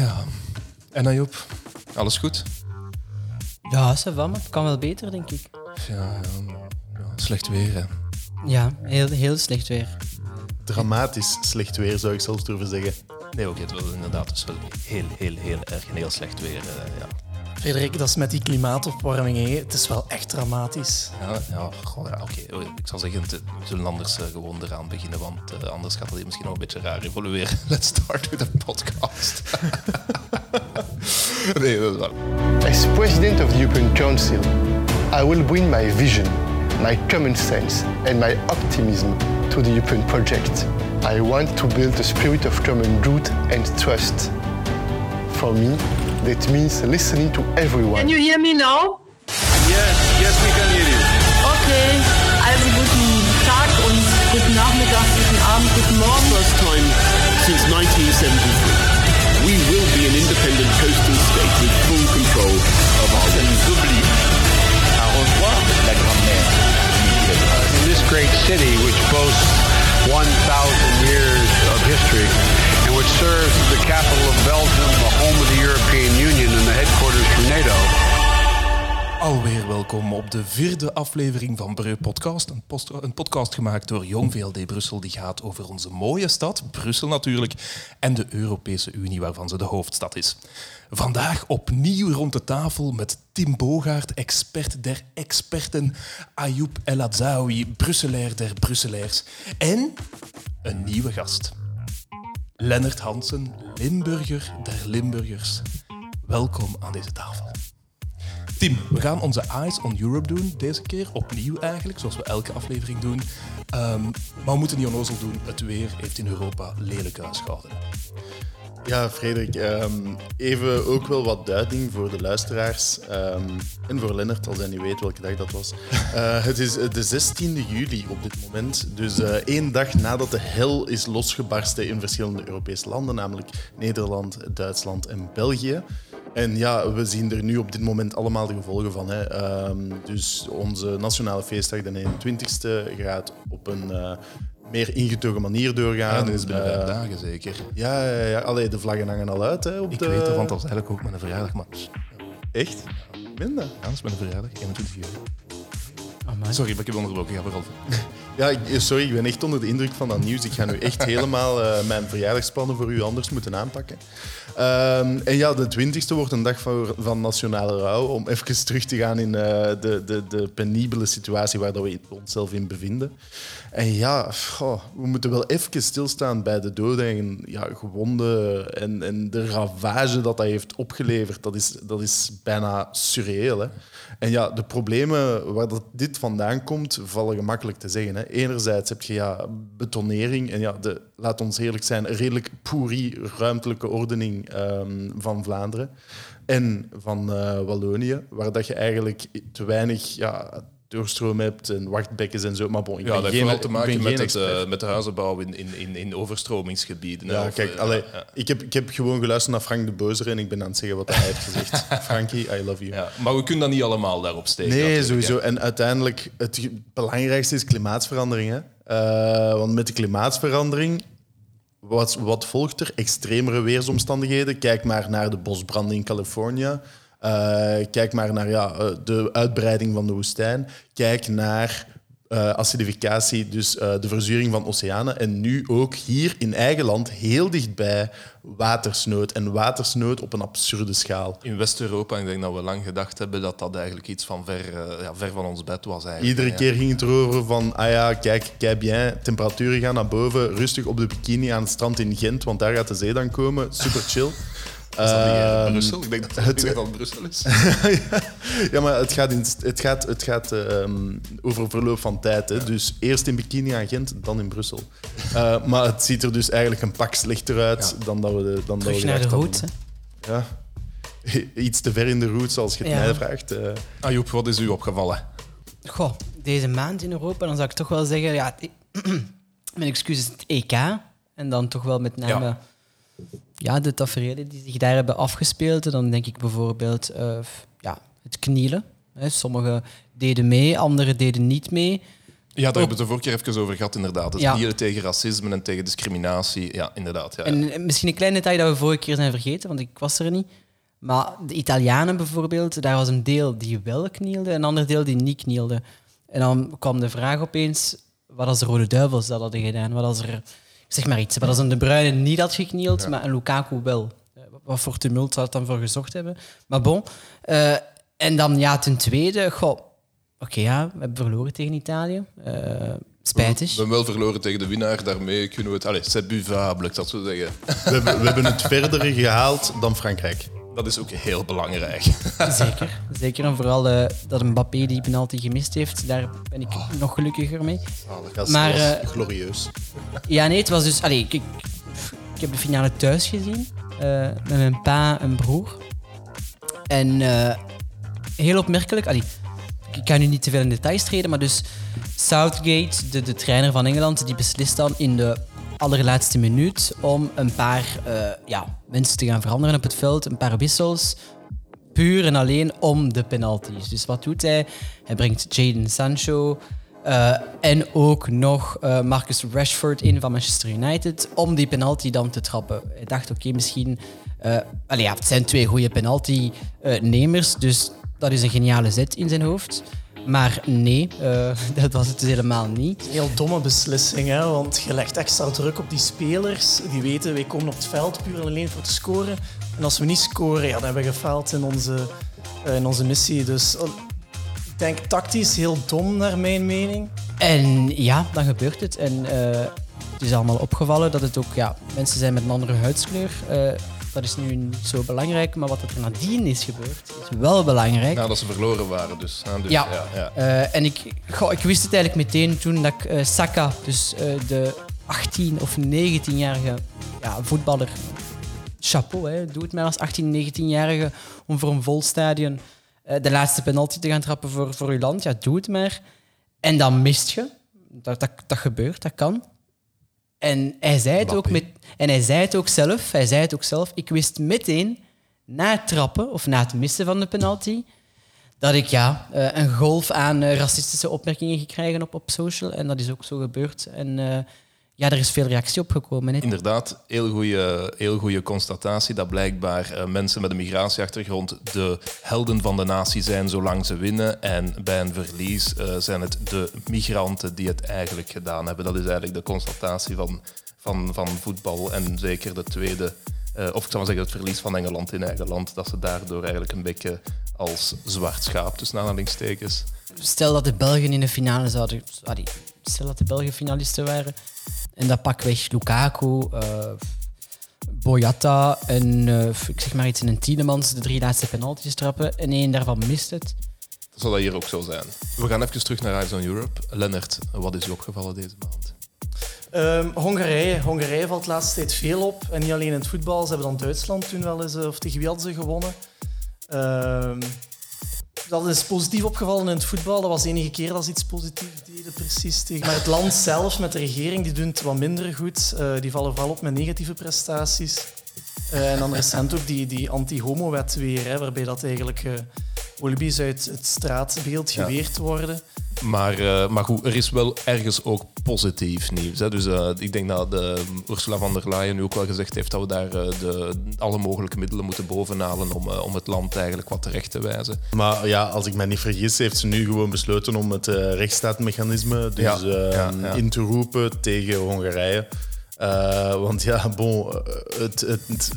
Ja. En Ayoub, alles goed? Ja, ça va, maar het kan wel beter, denk ik. Ja, ja, ja, slecht weer, hè. Ja, heel, heel slecht weer. Dramatisch slecht weer, zou ik zelfs durven zeggen. Nee, oké, het was inderdaad dus wel heel, heel, heel erg en heel slecht weer. eh, ja. Frederik, dat is met die klimaatopwarming. Hè. Het is wel echt dramatisch. Ja, ja, goh, ja oké. Oh, Ik zou zeggen, we zullen anders eh, gewoon eraan beginnen, want eh, anders gaat het misschien nog een beetje raar evolueren. Let's start with the podcast. nee, dat is waar. As President of the European Council, I will bring my vision, my common sense, and my optimism to the European project. I want to build a spirit of common good and trust. For me, that means listening to everyone. Can you hear me now? Yes, yes, we can hear you. Okay, also guten Tag und guten Nachmittag, guten Abend, guten Morgen. First time since 1973. We will be an independent coastal state with full control of our oublie. Au revoir, la grand-mère. In this great city, which boasts 1,000 years of history which serves as the capital of Belgium, the home of the European Union, and the headquarters for NATO. Alweer welkom op de vierde aflevering van Breu Podcast. Een, podcast gemaakt door Jong VLD Brussel. Die gaat over onze mooie stad, Brussel natuurlijk, en de Europese Unie, waarvan ze de hoofdstad is. Vandaag opnieuw rond de tafel met Tim Bogaert, expert der experten, Ayoub El Adzaoui, Brusselair der Brusselaars, en een nieuwe gast. Lennart Hansen, Limburger der Limburgers. Welkom aan deze tafel. Tim, we gaan onze Eyes on Europe doen deze keer. Opnieuw eigenlijk, zoals we elke aflevering doen. Ehm, maar we moeten niet onnozel doen. Het weer heeft in Europa lelijk huisgehouden. Ja, Frederik, ehm, even ook wel wat duiding voor de luisteraars. ehm, en voor Lennart, als hij niet weet welke dag dat was. Eh, het is de 16e juli op dit moment. Dus eh, één dag nadat de hel is losgebarsten in verschillende Europese landen, namelijk Nederland, Duitsland en België. En ja, we zien er nu op dit moment allemaal de gevolgen van. Hè. Ehm, dus onze nationale feestdag, de 21ste, gaat op een eh, meer ingetogen manier doorgaan. Ja, dat is binnen vijf Eh, dagen zeker. ja, ja, ja. Allee, de vlaggen hangen al uit. Hè, op Ik de... weet het, want dat was eigenlijk ook mijn verjaardag. Maar Echt? Ben dat? ja, dat is mijn verjaardag, 21 juli. Sorry, maar ik heb onderbroken. Ga vooral. Ja, sorry, ik ben echt onder de indruk van dat nieuws. Ik ga nu echt helemaal eh, mijn verjaardagsplannen voor u anders moeten aanpakken. Ehm, en ja, de 20e wordt een dag van, van nationale rouw. Om even terug te gaan in eh, de, de, de penibele situatie waar we onszelf in bevinden. En ja, we moeten wel even stilstaan bij de doden en ja, gewonden. En, en de ravage dat dat heeft opgeleverd. Dat is, dat is bijna surreëel. Hè? En ja, de problemen waar dat dit vandaan komt, vallen gemakkelijk te zeggen. Hè. Enerzijds heb je ja, betonering en ja, de, laat ons eerlijk zijn, redelijk pourri ruimtelijke ordening ehm, van Vlaanderen en van eh, Wallonië, waar dat je eigenlijk te weinig ja, doorstroom hebt en wachtbekkens en zo. Maar bon, ik Ja, ben dat heeft geen, vooral te maken met, het, eh, met de huizenbouw in, in, in, in overstromingsgebieden. Ja, of, kijk, allee, ja, Ik, heb, ik heb gewoon geluisterd naar Frank de Bozer en ik ben aan het zeggen wat hij heeft gezegd. Frankie, I love you. ja. Maar we kunnen dat niet allemaal daarop steken. Nee, sowieso. En uiteindelijk, het belangrijkste is klimaatsverandering. Hè? Eh, want met de klimaatsverandering, wat, wat volgt er? Extremere weersomstandigheden. Kijk maar naar de bosbranden in Californië. Eh, kijk maar naar ja, eh, de uitbreiding van de woestijn. Kijk naar eh, acidificatie, dus de verzuring van oceanen. En nu ook hier in eigen land, heel dichtbij, watersnood. En watersnood op een absurde schaal. In West-Europa, ik denk dat we lang gedacht hebben dat dat eigenlijk iets van ver, ja, ver van ons bed was. Eigenlijk. Iedere keer ging het erover van, ah ja, kijk, kijk bien, temperaturen gaan naar boven, rustig op de bikini aan het strand in Gent, want daar gaat de zee dan komen. Super chill. Is dat niet in Ehm, Brussel? Ik denk dat het- dat Brussel is. ja, maar het gaat, in, het gaat, het gaat ehm, over verloop van tijd. Hè. Dus eerst in bikini aan Gent, dan in Brussel. Eh, maar het ziet er dus eigenlijk een pak slechter uit dan dat we de, dan dat Terug we naar de hadden. Ja. Iets te ver in de roots, als je het Ja. mij vraagt. eh. Ayoub, wat is u opgevallen? Goh, deze maand in Europa, dan zou ik toch wel zeggen, ja, mijn excuus is het EK. En dan toch wel met name Ja. de tafereelen die zich daar hebben afgespeeld. Dan denk ik bijvoorbeeld eh, ja, het knielen. Hè. Sommigen deden mee, anderen deden niet mee. Ja, daar hebben we het de vorige keer even over gehad, inderdaad. Het Ja. knielen tegen racisme en tegen discriminatie. Ja, inderdaad. Ja, ja. En eh, misschien een klein detail dat we vorige keer zijn vergeten, want ik was er niet. Maar de Italianen bijvoorbeeld, daar was een deel die wel knielde en een ander deel die niet knielde. En dan kwam de vraag opeens, wat als de Rode Duivels dat hadden gedaan? Wat als er, zeg maar iets, wat als een De Bruyne niet had geknield, maar een Lukaku wel? Eh, Wat voor tumult zou het dan voor gezocht hebben? Maar bon. Eh, en dan ja, ten tweede, goh, oké ja, we hebben verloren tegen Italië. Eh, spijtig. We hebben wel verloren tegen de winnaar, daarmee kunnen we het... Allez, c'est buvable, ik het zo zeggen. We hebben, we hebben het verder gehaald dan Frankrijk. Dat is ook heel belangrijk. Zeker. Zeker. En vooral eh, dat Mbappé die penalty gemist heeft, daar ben ik nog gelukkiger mee. Dat Maar, dat was eh, glorieus. Ja, nee, het was dus... Allee, ik, ik, heb de finale thuis gezien. eh, met mijn pa en broer. En heel opmerkelijk... Allee, ik kan nu niet te veel in details treden, maar dus Southgate, de, de trainer van Engeland, die beslist dan in de allerlaatste minuut om een paar eh, ja, mensen te gaan veranderen op het veld, een paar wissels, puur en alleen om de penalties. Dus wat doet hij? Hij brengt Jadon Sancho eh, en ook nog eh, Marcus Rashford in van Manchester United om die penalty dan te trappen. Hij dacht, oké, misschien... allee, ja, het zijn twee goede penalty-nemers, dus dat is een geniale zet in zijn hoofd. Maar nee, eh, dat was het dus helemaal niet. Een heel domme beslissing, hè? want je legt extra druk op die spelers. Die weten, wij komen op het veld puur en alleen voor te scoren. En als we niet scoren, ja, dan hebben we gefaald in onze, eh, in onze missie. Dus eh, ik denk tactisch heel dom, naar mijn mening. En ja, dan gebeurt het. En eh, het is allemaal opgevallen dat het ook, ja, mensen zijn met een andere huidskleur. Dat is nu niet zo belangrijk, maar wat er nadien is gebeurd, is wel belangrijk. Nadat ze verloren waren, dus. hè, dus Ja. ja, ja. Eh, en ik, goh, ik wist het eigenlijk meteen toen dat ik eh, Saka, dus eh, de 18 of 19-jarige ja, voetballer, chapeau, hè, doe het maar als 18, 19-jarige om voor een vol stadion de laatste penalty te gaan trappen voor, voor je land. Ja, doe het maar. En dan mist je. Dat, dat, dat gebeurt, dat kan. En hij zei het ook met, en hij zei het ook zelf. Hij zei het ook zelf. Ik wist meteen na het trappen of na het missen van de penalty dat ik ja, eh, een golf aan eh, racistische opmerkingen gekregen op, op social. En dat is ook zo gebeurd. En eh, ja, er is veel reactie op gekomen. Inderdaad, heel goede heel goeie constatatie dat blijkbaar eh, mensen met een migratieachtergrond de helden van de natie zijn zolang ze winnen. En bij een verlies eh, zijn het de migranten die het eigenlijk gedaan hebben. Dat is eigenlijk de constatatie van, van, van voetbal. En zeker de tweede, eh, of ik zou maar zeggen het verlies van Engeland in eigen land, dat ze daardoor eigenlijk een beetje als zwart schaap, tussen aanhalingstekens. Stel dat de Belgen in de finale zouden... Sorry, stel dat de Belgen finalisten waren. En dat pak weg Lukaku, eh Boyata en eh, ik zeg maar iets in een Tielemans de drie laatste penalties trappen. En één daarvan mist het. Zal dat hier ook zo zijn? We gaan even terug naar Eyes on Europe. Lennart, wat is u opgevallen deze maand? Ehm, Hongarije. Hongarije valt de laatste tijd veel op. En niet alleen in het voetbal. Ze hebben dan Duitsland toen wel eens, eh, of tegen wie hadden ze gewonnen. Ehm, dat is positief opgevallen in het voetbal. Dat was de enige keer dat ze iets positiefs deden, precies. Tegen. Maar het land zelf, met de regering, die doen het wat minder goed. Eh, die vallen vooral op met negatieve prestaties. Eh, en dan recent ook die, die anti-homo-wet weer, hè, waarbij dat eigenlijk holibies uit het straatbeeld Ja. geweerd worden. Maar, eh, maar goed, er is wel ergens ook positief nieuws. Hè. Dus eh, ik denk dat de, Ursula von der Leyen nu ook wel gezegd heeft dat we daar eh, de, alle mogelijke middelen moeten bovenhalen om, om het land eigenlijk wat terecht te wijzen. Maar ja, als ik me niet vergis, heeft ze nu gewoon besloten om het rechtsstaatmechanisme dus, Ja, eh, ja, ja. in te roepen tegen Hongarije. Eh, want ja, bon, het, het,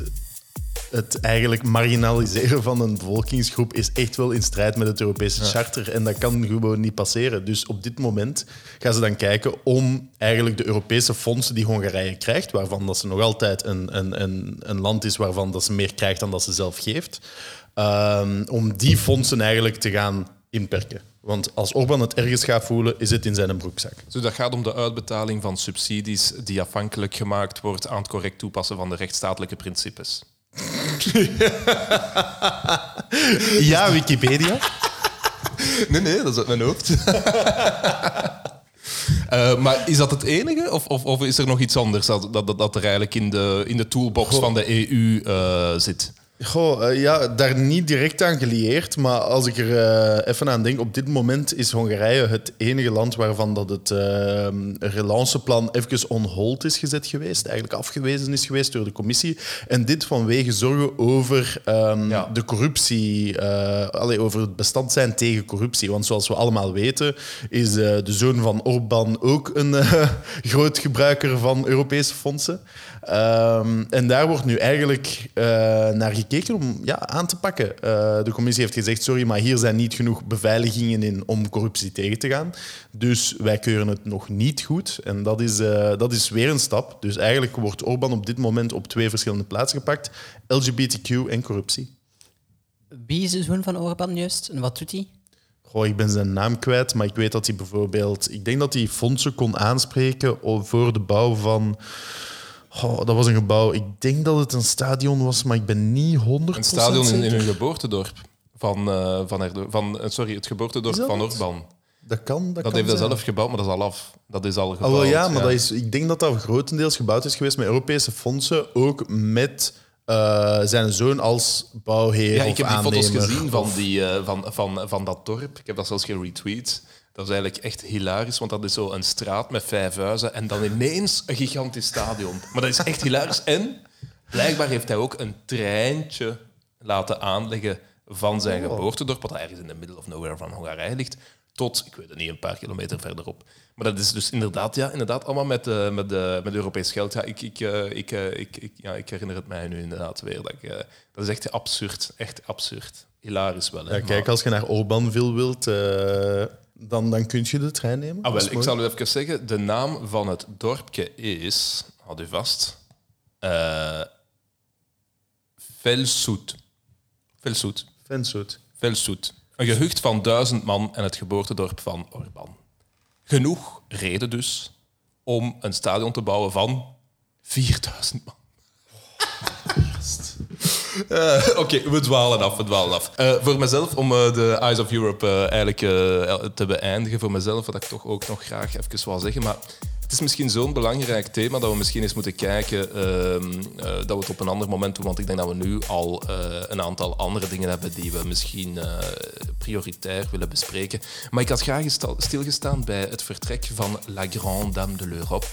het eigenlijk marginaliseren van een bevolkingsgroep is echt wel in strijd met het Europese charter. En dat kan gewoon niet passeren. Dus op dit moment gaan ze dan kijken om eigenlijk de Europese fondsen die Hongarije krijgt, waarvan dat ze nog altijd een, een, een, een land is waarvan dat ze meer krijgt dan dat ze zelf geeft, ehm, om die fondsen eigenlijk te gaan inperken. Want als Orbán het ergens gaat voelen, is het in zijn broekzak. Dus dat gaat om de uitbetaling van subsidies die afhankelijk gemaakt wordt aan het correct toepassen van de rechtsstatelijke principes. Ja, Wikipedia. Nee, nee, dat is uit mijn hoofd. Eh, maar is dat het enige? Of, of, of is er nog iets anders dat, dat, dat er eigenlijk in de, in de toolbox van de EU eh, zit? Goh, eh, ja, daar niet direct aan gelieerd. Maar als ik er eh, even aan denk, op dit moment is Hongarije het enige land waarvan dat het eh, relanceplan even on hold is gezet geweest. Eigenlijk afgewezen is geweest door de commissie. En dit vanwege zorgen over ehm, Ja. de corruptie. allee, over het bestand zijn tegen corruptie. Want zoals we allemaal weten, is de zoon van Orbán ook een groot gebruiker van Europese fondsen. Ehm, en daar wordt nu eigenlijk eh, naar gekeken om ja, aan te pakken. Eh, de commissie heeft gezegd, sorry, maar hier zijn niet genoeg beveiligingen in om corruptie tegen te gaan. Dus wij keuren het nog niet goed. En dat is, eh, dat is weer een stap. Dus eigenlijk wordt Orbán op dit moment op twee verschillende plaatsen gepakt. LGBTQ en corruptie. Wie is de zoon van Orbán juist en wat doet hij? Goh, ik ben zijn naam kwijt, maar ik weet dat hij bijvoorbeeld... Ik denk dat hij fondsen kon aanspreken voor de bouw van... Goh, dat was een gebouw. Ik denk dat het een stadion was, maar ik ben niet 100% Een stadion in, in hun geboortedorp. Van, eh, van, Erdo- van, eh, sorry, het geboortedorp van het? Orbán. Dat kan, dat, Dat kan heeft hij zelf gebouwd, maar dat is al af. Dat is al Ah, gebouwd. wel, ja, maar Dat is, ik denk dat dat grotendeels gebouwd is geweest met Europese fondsen, ook met eh, zijn zoon als bouwheer Ja, ik heb die foto's gezien van, die, van, van, van dat dorp. Ik heb dat zelfs geretweet. Dat is eigenlijk echt hilarisch, want dat is zo een straat met vijf huizen en dan ineens een gigantisch stadion. Maar dat is echt hilarisch. En blijkbaar heeft hij ook een treintje laten aanleggen van zijn Oh. geboortedorp, wat ergens in de middle of nowhere van Hongarije ligt, tot, ik weet het niet, een paar kilometer verderop. Maar dat is dus inderdaad, ja, inderdaad allemaal met, eh, met, eh, met Europees geld. Ja, ik, ik, eh, ik, ik, ik, ja, ik herinner het mij nu inderdaad weer. Dat, ik, dat is echt absurd. Echt absurd. Hilarisch wel. Hè? Ja, kijk, als je naar Orbanville wilt, eh, dan, dan kun je de trein nemen. Ah, wel, ik zal u even zeggen. De naam van het dorpje is, houd u vast, eh Velsoet. Velsoet. Vensoet. Velsoet. Een gehucht van duizend man en het geboortedorp van Orbán. Genoeg reden dus om een stadion te bouwen van 4000 man. Eh, Oké, we dwalen af, we dwalen af. Eh, voor mezelf, om eh, de Eyes of Europe eigenlijk te beëindigen, voor mezelf, wat ik toch ook nog graag even wil zeggen, maar het is misschien zo'n belangrijk thema dat we misschien eens moeten kijken ehm, eh, dat we het op een ander moment doen, want ik denk dat we nu al een aantal andere dingen hebben die we misschien prioritair willen bespreken. Maar ik had graag gesta- stilgestaan bij het vertrek van La Grande Dame de l'Europe.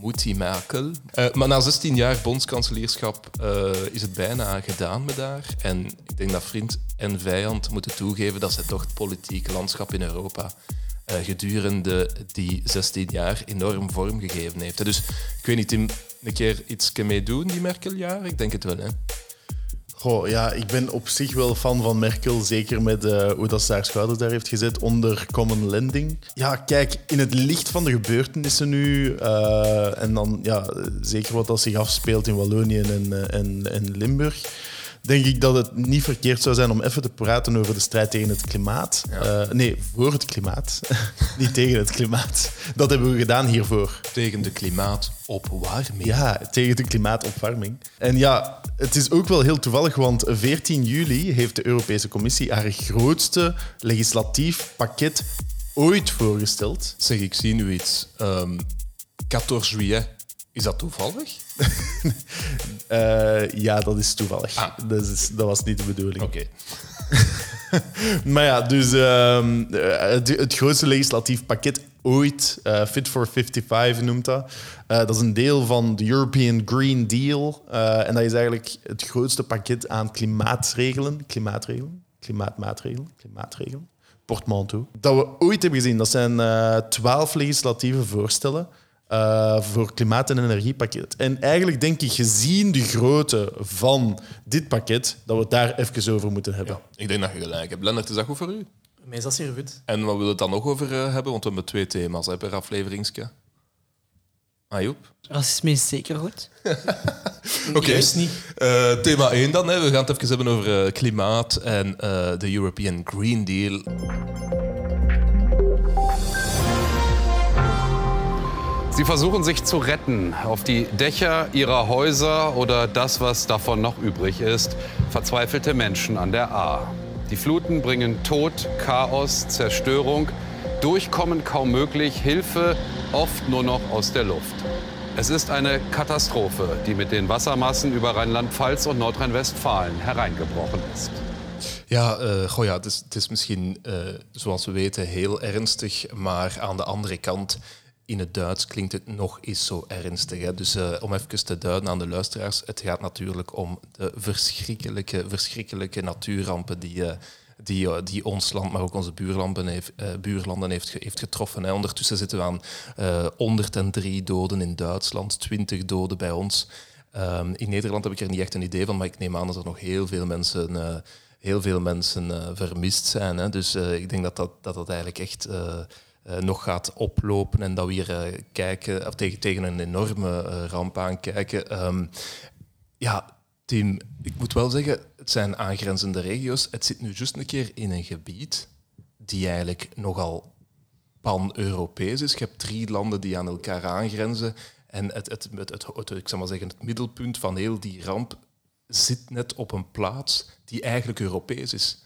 Moetie. Moetie Merkel. Eh, maar na 16 jaar bondskanselierschap eh, is het bijna gedaan met haar. En ik denk dat vriend en vijand moeten toegeven dat zij toch het politieke landschap in Europa eh, gedurende die 16 jaar enorm vorm gegeven heeft. Dus ik weet niet, Tim, een keer iets mee doen, die Merkel-jaar? Ik denk het wel, hè? Ja, ik ben op zich wel fan van Merkel, zeker met eh, hoe dat ze haar schouders daar heeft gezet onder Common Lending. Ja, kijk, in het licht van de gebeurtenissen nu, eh, en dan ja, zeker wat dat zich afspeelt in Wallonië en, eh, en, en Limburg, denk ik dat het niet verkeerd zou zijn om even te praten over de strijd tegen het klimaat. Eh, nee, voor het klimaat, niet tegen het klimaat. Dat hebben we gedaan hiervoor. Tegen de klimaatopwarming. Ja, tegen de klimaatopwarming. En ja, het is ook wel heel toevallig, want 14 juli heeft de Europese Commissie haar grootste legislatief pakket ooit voorgesteld. Zeg, ik zie nu iets. Ehm 14 juillet. Is dat toevallig? Eh, ja, dat is toevallig. Ah. Dat, is, dat was niet de bedoeling. Oké. Maar ja, dus ehm, eh, het, het grootste legislatief pakket ooit, eh, Fit for 55 noemt dat. Eh, dat is een deel van de European Green Deal. En dat is eigenlijk het grootste pakket aan klimaatregelen. Klimaatregelen? Klimaatmaatregelen? Klimaatregelen? Portmanteau. Dat we ooit hebben gezien. Dat zijn twaalf legislatieve voorstellen. Eh, voor klimaat- en energiepakket. En eigenlijk denk ik, gezien de grootte van dit pakket, dat we het daar even over moeten hebben. Ja, ik denk dat je gelijk hebt. Lennart, is dat goed voor u? Mij is dat zeer goed. En wat willen we het dan nog over eh, hebben? Want we hebben twee thema's hè, per afleveringske. Ajoep? Racisme is zeker goed. Oké. Juist niet. Eh, thema 1 dan. Hè. We gaan het even hebben over klimaat en eh, de European Green Deal. Sie versuchen sich zu retten. Auf die Dächer ihrer Häuser oder das, was davon noch übrig ist. Verzweifelte Menschen an der A. Die Fluten bringen Tod, Chaos, Zerstörung. Durchkommen kaum möglich, Hilfe oft nur noch aus der Luft. Es ist eine Katastrophe, die mit den Wassermassen über Rheinland-Pfalz und Nordrhein-Westfalen hereingebrochen ist. Ja, eh, goh ja, het is, het is misschien, eh, zoals we weten, heel ernstig. Maar aan de andere kant, in het Duits klinkt het nog eens zo ernstig. Dus eh, om even te duiden aan de luisteraars, het gaat natuurlijk om de verschrikkelijke, verschrikkelijke natuurrampen die, eh, die, eh, die ons land, maar ook onze buurlanden heeft, buurlanden heeft, heeft getroffen. Hè? Ondertussen zitten we aan eh 103 doden in Duitsland, 20 doden bij ons. Ehm, in Nederland heb ik er niet echt een idee van, maar ik neem aan dat er nog heel veel mensen, heel veel mensen vermist zijn. Hè? Dus ik denk dat dat, dat, dat eigenlijk echt eh, nog gaat oplopen en dat we hier eh, kijken, of tegen, tegen een enorme eh, ramp aankijken. Ehm, ja, Tim, ik moet wel zeggen, het zijn aangrenzende regio's. Het zit nu juist een keer in een gebied die eigenlijk nogal pan-Europees is. Je hebt drie landen die aan elkaar aangrenzen. En het, het, het, het, ik zal maar zeggen, het middelpunt van heel die ramp zit net op een plaats die eigenlijk Europees is.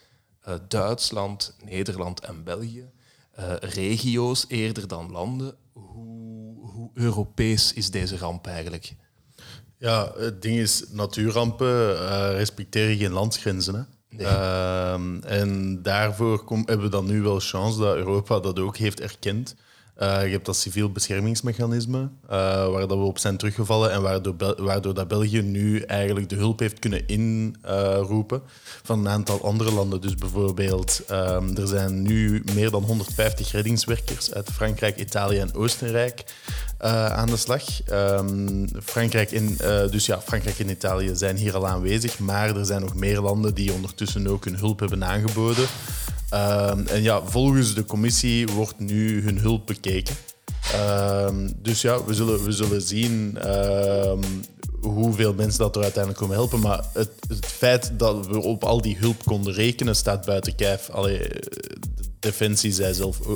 Duitsland, Nederland en België. Eh, regio's eerder dan landen. Hoe, hoe Europees is deze ramp eigenlijk? Ja, het ding is, natuurrampen eh, respecteren geen landsgrenzen. Hè? Ehm, en daarvoor kom, hebben we dan nu wel chance dat Europa dat ook heeft erkend. Eh, je hebt dat civiel beschermingsmechanisme, eh, waar dat we op zijn teruggevallen en waardoor, waardoor dat België nu eigenlijk de hulp heeft kunnen inroepen van een aantal andere landen. Dus bijvoorbeeld, ehm, er zijn nu meer dan 150 reddingswerkers uit Frankrijk, Italië en Oostenrijk eh, aan de slag. Ehm, Frankrijk, en, eh, dus ja, Frankrijk en Italië zijn hier al aanwezig, maar er zijn nog meer landen die ondertussen ook hun hulp hebben aangeboden. Ehm, en ja, volgens de commissie wordt nu hun hulp bekeken. Ehm, dus ja, we zullen, we zullen zien hoeveel mensen dat er uiteindelijk komen helpen. Maar het, het feit dat we op al die hulp konden rekenen, staat buiten kijf. Allee, de Defensie zei zelf, eh,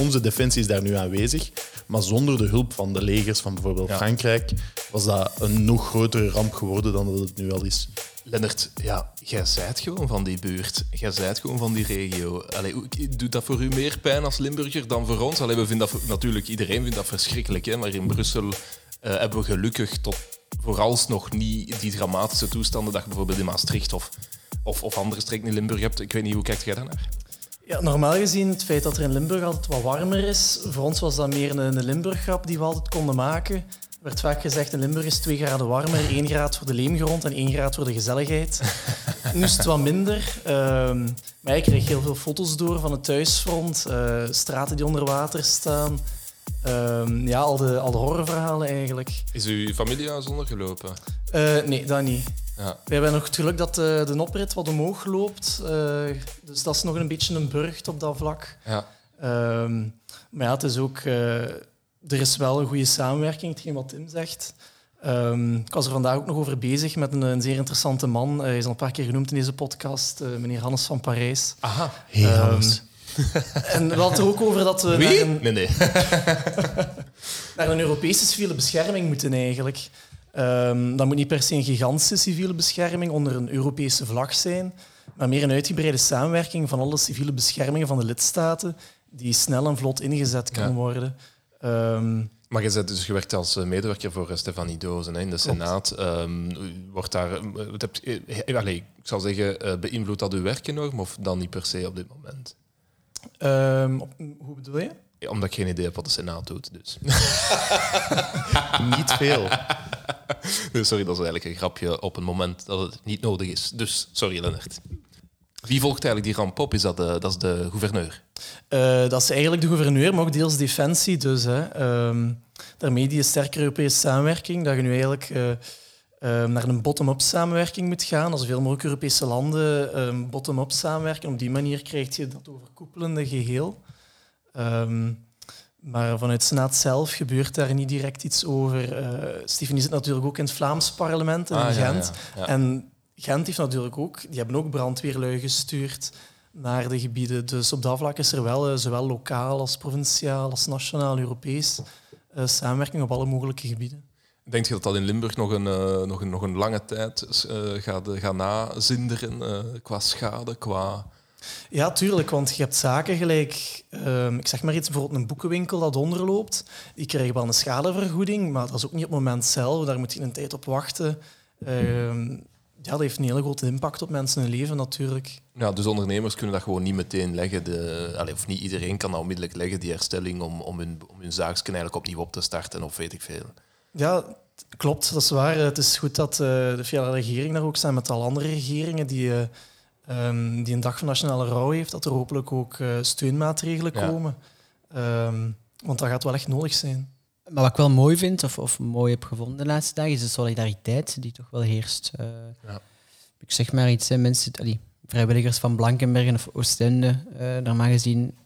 onze defensie is daar nu aanwezig. Maar zonder de hulp van de legers van bijvoorbeeld Frankrijk was dat een nog grotere ramp geworden dan dat het nu al is. Lennart, ja, jij zijt gewoon van die buurt. Jij zijt gewoon van die regio. Allee, doet dat voor u meer pijn als Limburger dan voor ons? Allee, we vinden dat natuurlijk, iedereen vindt dat verschrikkelijk. Hè? Maar in Brussel eh, hebben we gelukkig tot vooralsnog niet die dramatische toestanden dat je bijvoorbeeld in Maastricht of, of, of andere streken in Limburg hebt. Ik weet niet, hoe kijkt jij daarnaar? Ja, normaal gezien, het feit dat er in Limburg altijd wat warmer is, voor ons was dat meer een, een Limburg-grap die we altijd konden maken. Er werd vaak gezegd, in Limburg is 2 graden warmer, 1 graad voor de leemgrond en 1 graad voor de gezelligheid. nu is het wat minder. ehm, maar ik kreeg heel veel foto's door van het thuisfront, eh, straten die onder water staan. Ehm, ja, al de, al de horrorverhalen eigenlijk. Is uw familiehuis ondergelopen? Eh, nee, dat niet. Ja. We hebben nog het geluk dat de, de oprit wat omhoog loopt. eh, dus dat is nog een beetje een burcht op dat vlak. Ja. Ehm, maar ja, het is ook... eh, er is wel een goede samenwerking, hetgeen wat Tim zegt. Ehm, ik was er vandaag ook nog over bezig met een, een zeer interessante man. Hij is al een paar keer genoemd in deze podcast, eh, meneer Hannes van Parijs. Aha. Hey, Ehm, Hannes. En we hadden er ook over dat we naar een, Nee, nee. naar een Europese civiele bescherming moeten eigenlijk. Ehm, dat moet niet per se een gigantische civiele bescherming onder een Europese vlag zijn, maar meer een uitgebreide samenwerking van alle civiele beschermingen van de lidstaten die snel en vlot ingezet kan Ja. worden. Ehm, Maar je bent dus gewerkt als eh, medewerker voor eh, Stefanie Dozen hè, in de Senaat. Ehm, wordt daar, eh, wat heb, allee, ik zal zeggen, beïnvloedt dat uw werk enorm of dan niet per se op dit moment? Ehm, op- hoe bedoel je? Ja, omdat ik geen idee heb wat de Senaat doet. Dus. Niet veel. Dus sorry, dat is eigenlijk een grapje op een moment dat het niet nodig is. Dus sorry, Lennart. Wie volgt eigenlijk die ramp op? Is dat de, dat is de gouverneur? Eh, dat is eigenlijk de gouverneur, maar ook deels defensie. Dus hè, ehm, daarmee die sterke Europese samenwerking, dat je nu eigenlijk eh, ehm, naar een bottom-up samenwerking moet gaan. Als zoveel mogelijk Europese landen ehm, bottom-up samenwerken. Op die manier krijg je dat overkoepelende geheel. Ehm, maar vanuit de Senaat zelf gebeurt daar niet direct iets over. Eh Stephanie zit natuurlijk ook in het Vlaams parlement in Ah, Gent. ja, ja. En Gent heeft natuurlijk ook, die hebben ook brandweerlui gestuurd naar de gebieden. Dus op dat vlak is er wel eh, zowel lokaal als provinciaal als nationaal Europees eh, samenwerking op alle mogelijke gebieden. Denk je dat dat in Limburg nog een, eh, nog een, nog een lange tijd eh, gaat, gaat nazinderen eh, qua schade, qua... Ja, tuurlijk, want je hebt zaken gelijk, ehm, ik zeg maar iets, bijvoorbeeld een boekenwinkel dat onderloopt, die krijgen wel een schadevergoeding, maar dat is ook niet op het moment zelf, daar moet je een tijd op wachten. Ehm, ja, dat heeft een hele grote impact op mensen hun leven natuurlijk. Ja, dus ondernemers kunnen dat gewoon niet meteen leggen. De, allee, of niet iedereen kan dat onmiddellijk leggen, die herstelling, om, om hun, om hun eigenlijk opnieuw op te starten of weet ik veel. Ja, klopt, dat is waar. Het is goed dat eh, de federale regering daar ook zijn met al andere regeringen die, eh, ehm, die een dag van nationale rouw heeft, dat er hopelijk ook eh, steunmaatregelen Ja. komen. Ehm, want dat gaat wel echt nodig zijn. Maar wat ik wel mooi vind, of, of mooi heb gevonden de laatste dagen, is de solidariteit die toch wel heerst. Eh, Ja. Ik zeg maar iets, hè, mensen, allee, vrijwilligers van Blankenbergen of Oostende, eh normaal gezien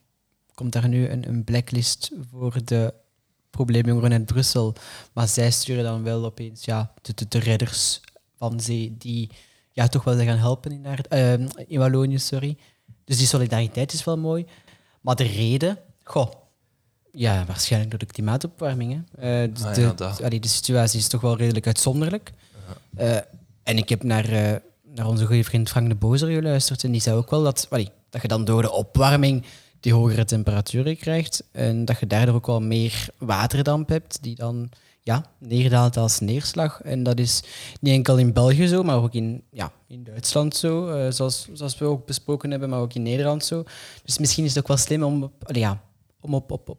komt daar nu een, een blacklist voor de probleemjongeren uit Brussel. Maar zij sturen dan wel opeens ja, de, de, de redders van zee die ja, toch wel gaan helpen in, haar, eh, in Wallonië. Sorry. Dus die solidariteit is wel mooi. Maar de reden, goh, ja, waarschijnlijk door de klimaatopwarming. Hè. Eh, dus Ah, de, ja, dat. allee, de situatie is toch wel redelijk uitzonderlijk. Eh, en ik heb naar, naar onze goede vriend Frank de Bozer geluisterd. En die zei ook wel dat, allee, dat je dan door de opwarming die hogere temperaturen krijgt. En dat je daardoor ook wel meer waterdamp hebt, die dan ja, neerdaalt als neerslag. En dat is niet enkel in België zo, maar ook in, ja, in Duitsland zo. eh, zoals, zoals we ook besproken hebben, maar ook in Nederland zo. Dus misschien is het ook wel slim om, op, ja, om op, op, op,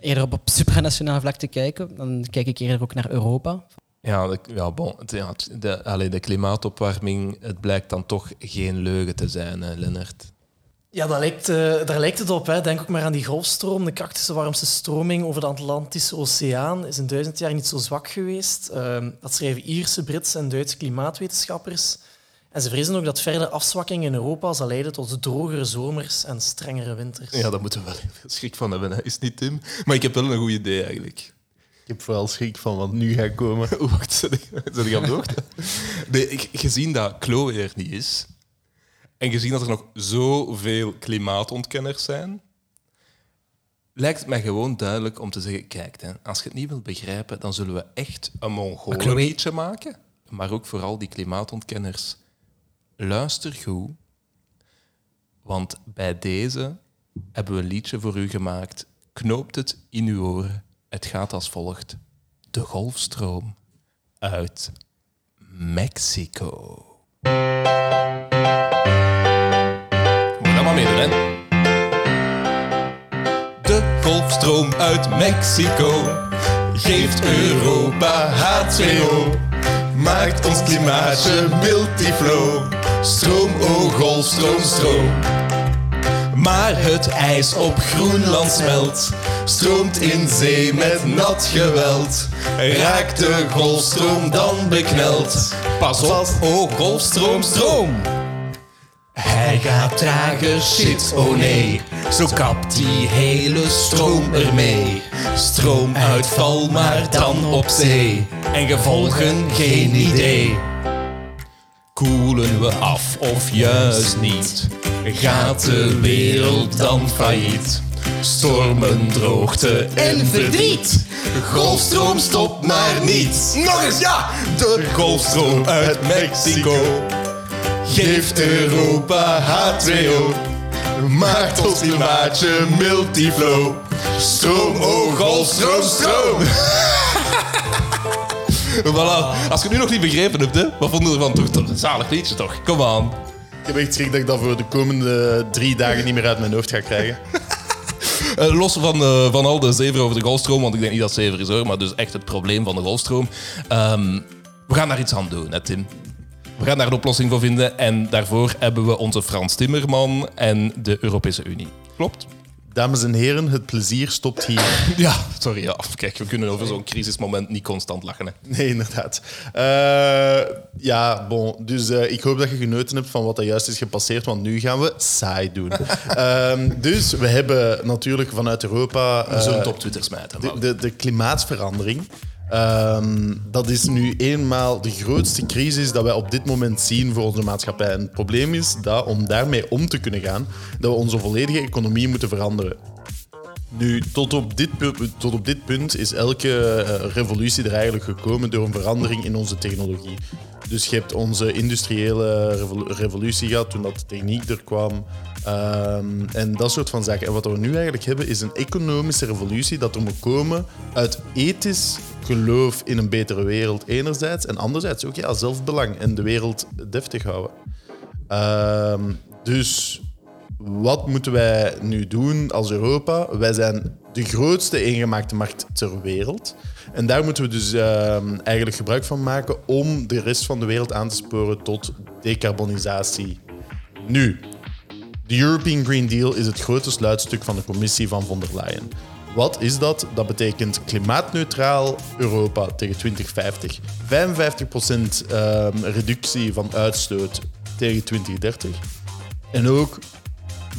eerder op, supranationaal vlak te kijken. Dan kijk ik eerder ook naar Europa. Ja, de, ja, bon, ja, de, de klimaatopwarming, het blijkt dan toch geen leugen te zijn, hè, Lennart. Ja, dat lijkt, eh, daar lijkt het op. Hè. Denk ook maar aan die golfstroom. De krachtigste warmste stroming over de Atlantische Oceaan is in duizend jaar niet zo zwak geweest. Ehm, dat schrijven Ierse, Britse en Duitse klimaatwetenschappers. En ze vrezen ook dat verdere afzwakking in Europa zal leiden tot drogere zomers en strengere winters. Ja, daar moeten we wel schrik van hebben, hè. is niet, Tim? Maar ik heb wel een goed idee, eigenlijk. Ik heb vooral schrik van wat nu gaat komen. Wacht, zet ik, ik aan de hoogte? Nee, ik- gezien dat Chloe er niet is, en gezien dat er nog zoveel klimaatontkenners zijn, lijkt het mij gewoon duidelijk om te zeggen, kijk, hè, als je het niet wilt begrijpen, dan zullen we echt een Mongolenliedje maken. Maar ook vooral die klimaatontkenners. Luister goed, want bij deze hebben we een liedje voor u gemaakt. Knoopt het in uw oren. Het gaat als volgt. De golfstroom uit Mexico. Meedoen, hè? De golfstroom uit Mexico geeft Europa H2O. Maakt ons klimaatje multiflow. Stroom, oh golfstroom, stroom. Maar het ijs op Groenland smelt, stroomt in zee met nat geweld. Raakt de golfstroom dan bekneld? Pas op, oh golfstroom, stroom! Hij gaat trager, shit, oh nee. Zo kapt die hele stroom ermee. Stroomuitval, maar dan op zee. En gevolgen geen idee. Koelen we af of juist niet? Gaat de wereld dan failliet? Stormen, droogte en verdriet. Golfstroom stopt maar niet. Nog eens, ja! De golfstroom uit Mexico geeft Europa H2O. Maakt ons klimaatje multiflow. Stroom, oh golfstroom, stroom. voilà. Als je het nu nog niet begrepen hebt, hè, wat vonden we ervan? Toch, toch een zalig liedje, toch? Kom aan. Ik heb echt schrik dat ik dat voor de komende drie dagen niet meer uit mijn hoofd ga krijgen. Eh, los van, eh, van al de zever over de golfstroom, want ik denk niet dat zever is hoor, maar dus echt het probleem van de golfstroom. Ehm, we gaan daar iets aan doen, hè, Tim. We gaan daar een oplossing voor vinden en daarvoor hebben we onze Frans Timmerman en de Europese Unie. Klopt? Dames en heren, het plezier stopt hier. Ja, sorry. Ja. Kijk, we kunnen over zo'n crisismoment niet constant lachen. Hè. Nee, inderdaad. Eh, ja, bon. Dus eh, ik hoop dat je genoten hebt van wat er juist is gepasseerd, want nu gaan we saai doen. Ehm, dus we hebben natuurlijk vanuit Europa... We zullen eh, het op Twitter smijten. de, de, de klimaatverandering. Ehm, dat is nu eenmaal de grootste crisis dat wij op dit moment zien voor onze maatschappij. En het probleem is dat om daarmee om te kunnen gaan, dat we onze volledige economie moeten veranderen. Nu, tot op dit, tot op dit punt is elke eh, revolutie er eigenlijk gekomen door een verandering in onze technologie. Dus je hebt onze industriële revol- revolutie gehad toen dat de techniek er kwam. Ehm, en dat soort van zaken. En wat we nu eigenlijk hebben is een economische revolutie dat er moet komen uit ethisch geloof in een betere wereld enerzijds. En anderzijds ook ja, zelfbelang en de wereld deftig houden. Ehm, dus wat moeten wij nu doen als Europa? Wij zijn de grootste eengemaakte markt ter wereld. En daar moeten we dus ehm, eigenlijk gebruik van maken om de rest van de wereld aan te sporen tot decarbonisatie. Nu, de European Green Deal is het grote sluitstuk van de commissie van von der Leyen. Wat is dat? Dat betekent klimaatneutraal Europa tegen 2050. 55% ehm, reductie van uitstoot tegen 2030. En ook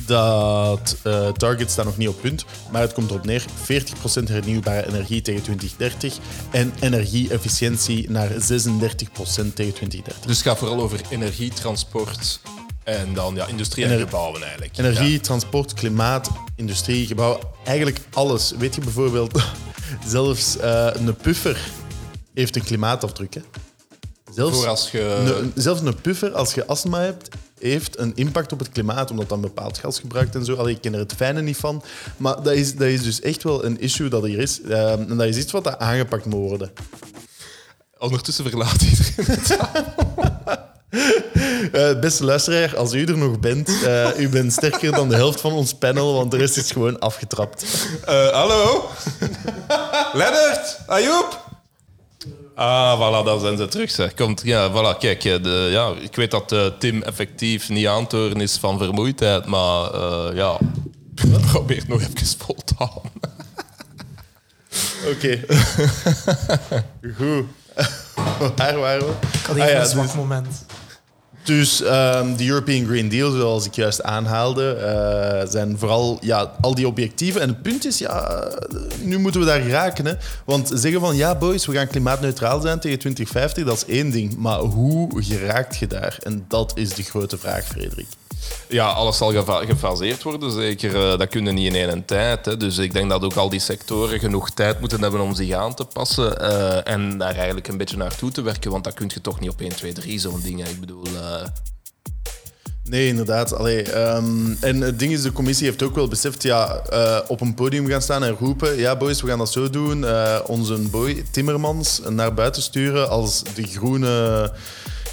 dat eh targets staan nog niet op punt, maar het komt erop neer 40% hernieuwbare energie tegen 2030 en energieefficiëntie naar 36% tegen 2030. Dus het gaat vooral over energie, transport en dan ja, industrie en Ener- gebouwen eigenlijk. Energie, transport, klimaat, industrie, gebouwen, eigenlijk alles. Weet je bijvoorbeeld, zelfs eh, een puffer heeft een klimaatafdruk. Hè? Zelfs, Voor als je- zelfs een puffer, als je astma hebt, heeft een impact op het klimaat, omdat dat een bepaald gas gebruikt en zo. Allee, ik ken er het fijne niet van. Maar dat is, dat is dus echt wel een issue dat hier is. Eh, en dat is iets wat aangepakt moet worden. Ondertussen verlaat iedereen het. Eh, beste luisteraar, als u er nog bent, eh, u bent sterker dan de helft van ons panel, want de rest is gewoon afgetrapt. Eh, hallo? Leonard? Ayoub? Ah, voilà, daar zijn ze terug. Zeg. Komt, ja, voilà, kijk, eh, de, ja, ik weet dat eh, Tim effectief niet aan het horen is van vermoeidheid, maar eh, ja, probeer nog even vol te houden. Oké. Goed. Waar waren we? Ik had Ah even ja, een zwak dus- moment. Dus ehm, de European Green Deal, zoals ik juist aanhaalde, eh, zijn vooral ja, al die objectieven. En het punt is, ja, eh, nu moeten we daar geraken. Hè? Want zeggen van, ja boys, we gaan klimaatneutraal zijn tegen 2050, dat is één ding. Maar hoe geraakt je daar? En dat is de grote vraag, Frederik. Ja, alles zal gefaseerd worden, zeker. eh, dat kunnen niet in één tijd. Hè. Dus ik denk dat ook al die sectoren genoeg tijd moeten hebben om zich aan te passen eh, en daar eigenlijk een beetje naartoe te werken, want dat kun je toch niet op 1, 2, 3 zo'n ding. Ik bedoel, eh, Nee, inderdaad. Allee, ehm, en het ding is, de commissie heeft ook wel beseft, ja, op een podium gaan staan en roepen, ja boys, we gaan dat zo doen. Onze boy Timmermans naar buiten sturen als de groene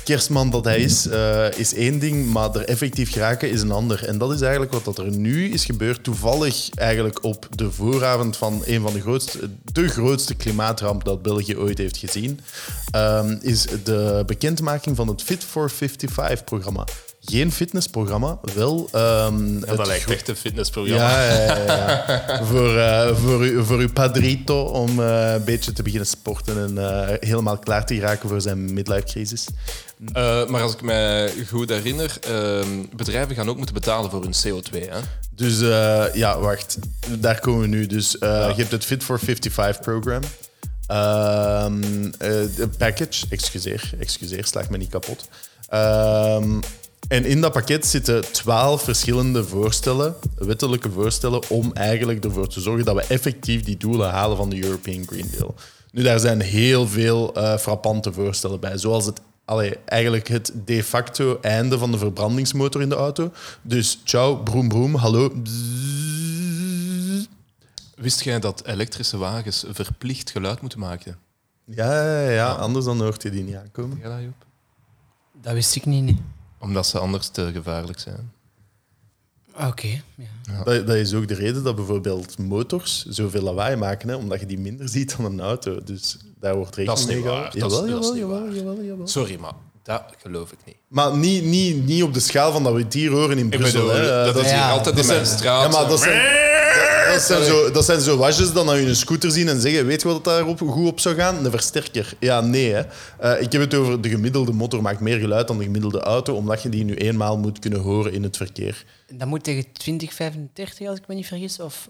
kerstman dat hij is, eh, is één ding, maar er effectief geraken is een ander. En dat is eigenlijk wat dat er nu is gebeurd. Toevallig eigenlijk op de vooravond van een van de grootste, de grootste klimaatramp dat België ooit heeft gezien, ehm, is de bekendmaking van het Fit for 55-programma. Geen fitnessprogramma, wel... ehm, ja, dat lijkt echt een fitnessprogramma. ja, ja, ja, ja. voor, eh, voor, u, voor uw padrito om eh, een beetje te beginnen sporten en eh, helemaal klaar te geraken voor zijn midlife-crisis. Eh, maar als ik me goed herinner, ehm, bedrijven gaan ook moeten betalen voor hun CO2. Hè? Dus ja, wacht. Daar komen we nu. Dus je hebt het Fit for 55-program. Ehm een package, excuseer, excuseer, slaag me niet kapot. Ehm, en in dat pakket zitten twaalf verschillende voorstellen, wettelijke voorstellen, om eigenlijk ervoor te zorgen dat we effectief die doelen halen van de European Green Deal. Nu, daar zijn heel veel eh, frappante voorstellen bij, zoals het, allee, eigenlijk het de facto einde van de verbrandingsmotor in de auto. Dus ciao, broem broem, hallo. Bzzz. Wist jij dat elektrische wagens verplicht geluid moeten maken? Ja, ja, ja, anders dan hoort je die niet aankomen. Ja, dat? Dat wist ik niet. nee. Omdat ze anders te gevaarlijk zijn. Oké. ja. Dat, dat is ook de reden dat bijvoorbeeld motors zoveel lawaai maken, hè, omdat je die minder ziet dan een auto. Dus daar wordt Dat is rekening mee niet waar. gehouden. Dat is- Jawel, dat is jawel, niet jawel, waar. jawel, jawel. Sorry, maar dat geloof ik niet. Maar niet, niet, niet op de schaal van dat we het hier horen in Brussel. bedoel, hè. dat is hier Ja, altijd in mijn zijn- straat. Ja, maar dat zijn, dat, zijn zo, dat zijn zo wasjes dan dat je een scooter zien en zeggen, weet je wat daarop goed op zou gaan? Een versterker. Ja, nee. Hè. Eh, ik heb het over de gemiddelde motor maakt meer geluid dan de gemiddelde auto, omdat je die nu eenmaal moet kunnen horen in het verkeer. Dat moet tegen 2035, als ik me niet vergis. Of...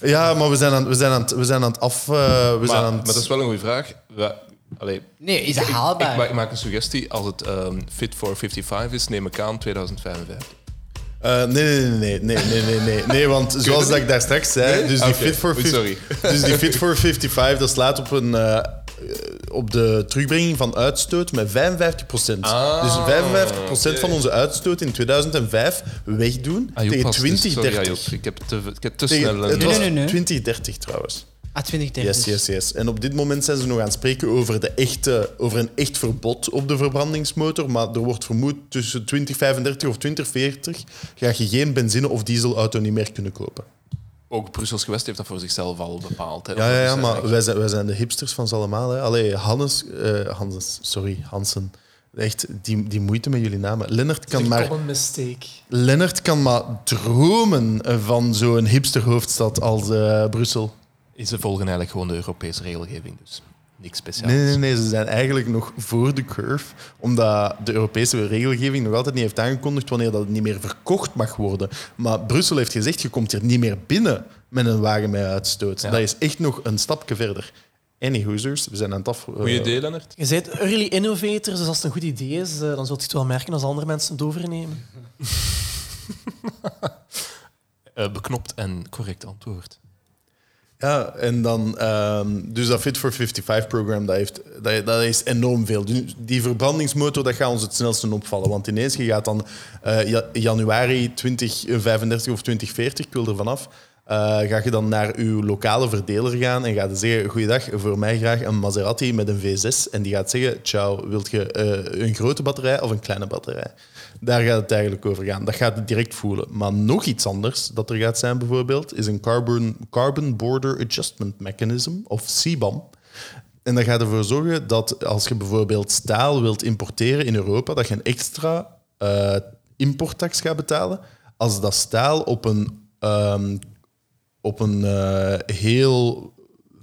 Ja, maar we zijn aan, we zijn aan, het- we zijn aan het af... eh, we maar, zijn aan maar het, dat is wel een goede vraag. We, allee, Nee, is dat ik- haalbaar? Ik maak een suggestie. Als het ehm, Fit for 55 is, neem ik aan 2055. Eh, nee, nee, nee, nee, nee, nee, nee, nee, nee, want zoals dat ik daar straks zei, Nee? dus die, fit for oei, 50 sorry. dus die Fit for 55, dat slaat op een, eh, op de terugbrenging van uitstoot met 55 procent. Ah, dus 55 procent oké. van onze uitstoot in 2005 wegdoen Ah, tegen was het dus- 2030. sorry, Joep, ik heb te, ik heb te Tegen- snel... het eh, was nee, nee. 2030 trouwens. Ah, 2030. Yes, yes, yes. En op dit moment zijn ze nog aan het spreken over, de echte, over een echt verbod op de verbrandingsmotor. Maar er wordt vermoed tussen 2035 of 2040 ga je geen benzine- of dieselauto niet meer kunnen kopen. Ook Brussels gewest heeft dat voor zichzelf al bepaald. Hè. Ja, ja, ja Dus, maar eh, wij zijn, wij zijn de hipsters van ze allemaal. Hè. Allee, Hannes, eh, Hannes, sorry, Hansen. Echt, die, die moeite met jullie namen. Lennart kan, maar, common mistake. Lennart kan maar dromen van zo'n hipsterhoofdstad als eh, Brussel. Ze volgen eigenlijk gewoon de Europese regelgeving, dus niks speciaals. Nee, nee, nee, ze zijn eigenlijk nog voor de curve, omdat de Europese regelgeving nog altijd niet heeft aangekondigd wanneer dat het niet meer verkocht mag worden. Maar Brussel heeft gezegd, je komt hier niet meer binnen met een wagen met uitstoot. Ja. Dat is echt nog een stapje verder. Anyhoosers, we zijn aan het af... Goeie eh, idee, Lennart. Je bent early innovator, dus als het een goed idee is, eh, dan zult je het wel merken als andere mensen het overnemen. Eh, beknopt en correct antwoord. Ja, en dan... ehm, dus dat Fit for 55-programma, dat, heeft- dat, is enorm veel. Die verbrandingsmotor, dat gaat ons het snelste opvallen. Want ineens, je gaat dan ja- januari 2035 of 2040, ik wil er vanaf, eh ga je dan naar uw lokale verdeler gaan en gaat zeggen, goeiedag, voor mij graag een Maserati met een V6. En die gaat zeggen, ciao, wilt je eh, een grote batterij of een kleine batterij? Daar gaat het eigenlijk over gaan. Dat gaat het direct voelen. Maar nog iets anders dat er gaat zijn bijvoorbeeld, is een Carbon, carbon Border Adjustment Mechanism, of CBAM. En dat gaat ervoor zorgen dat als je bijvoorbeeld staal wilt importeren in Europa, dat je een extra eh, importtax gaat betalen als dat staal op een, ehm, op een eh, heel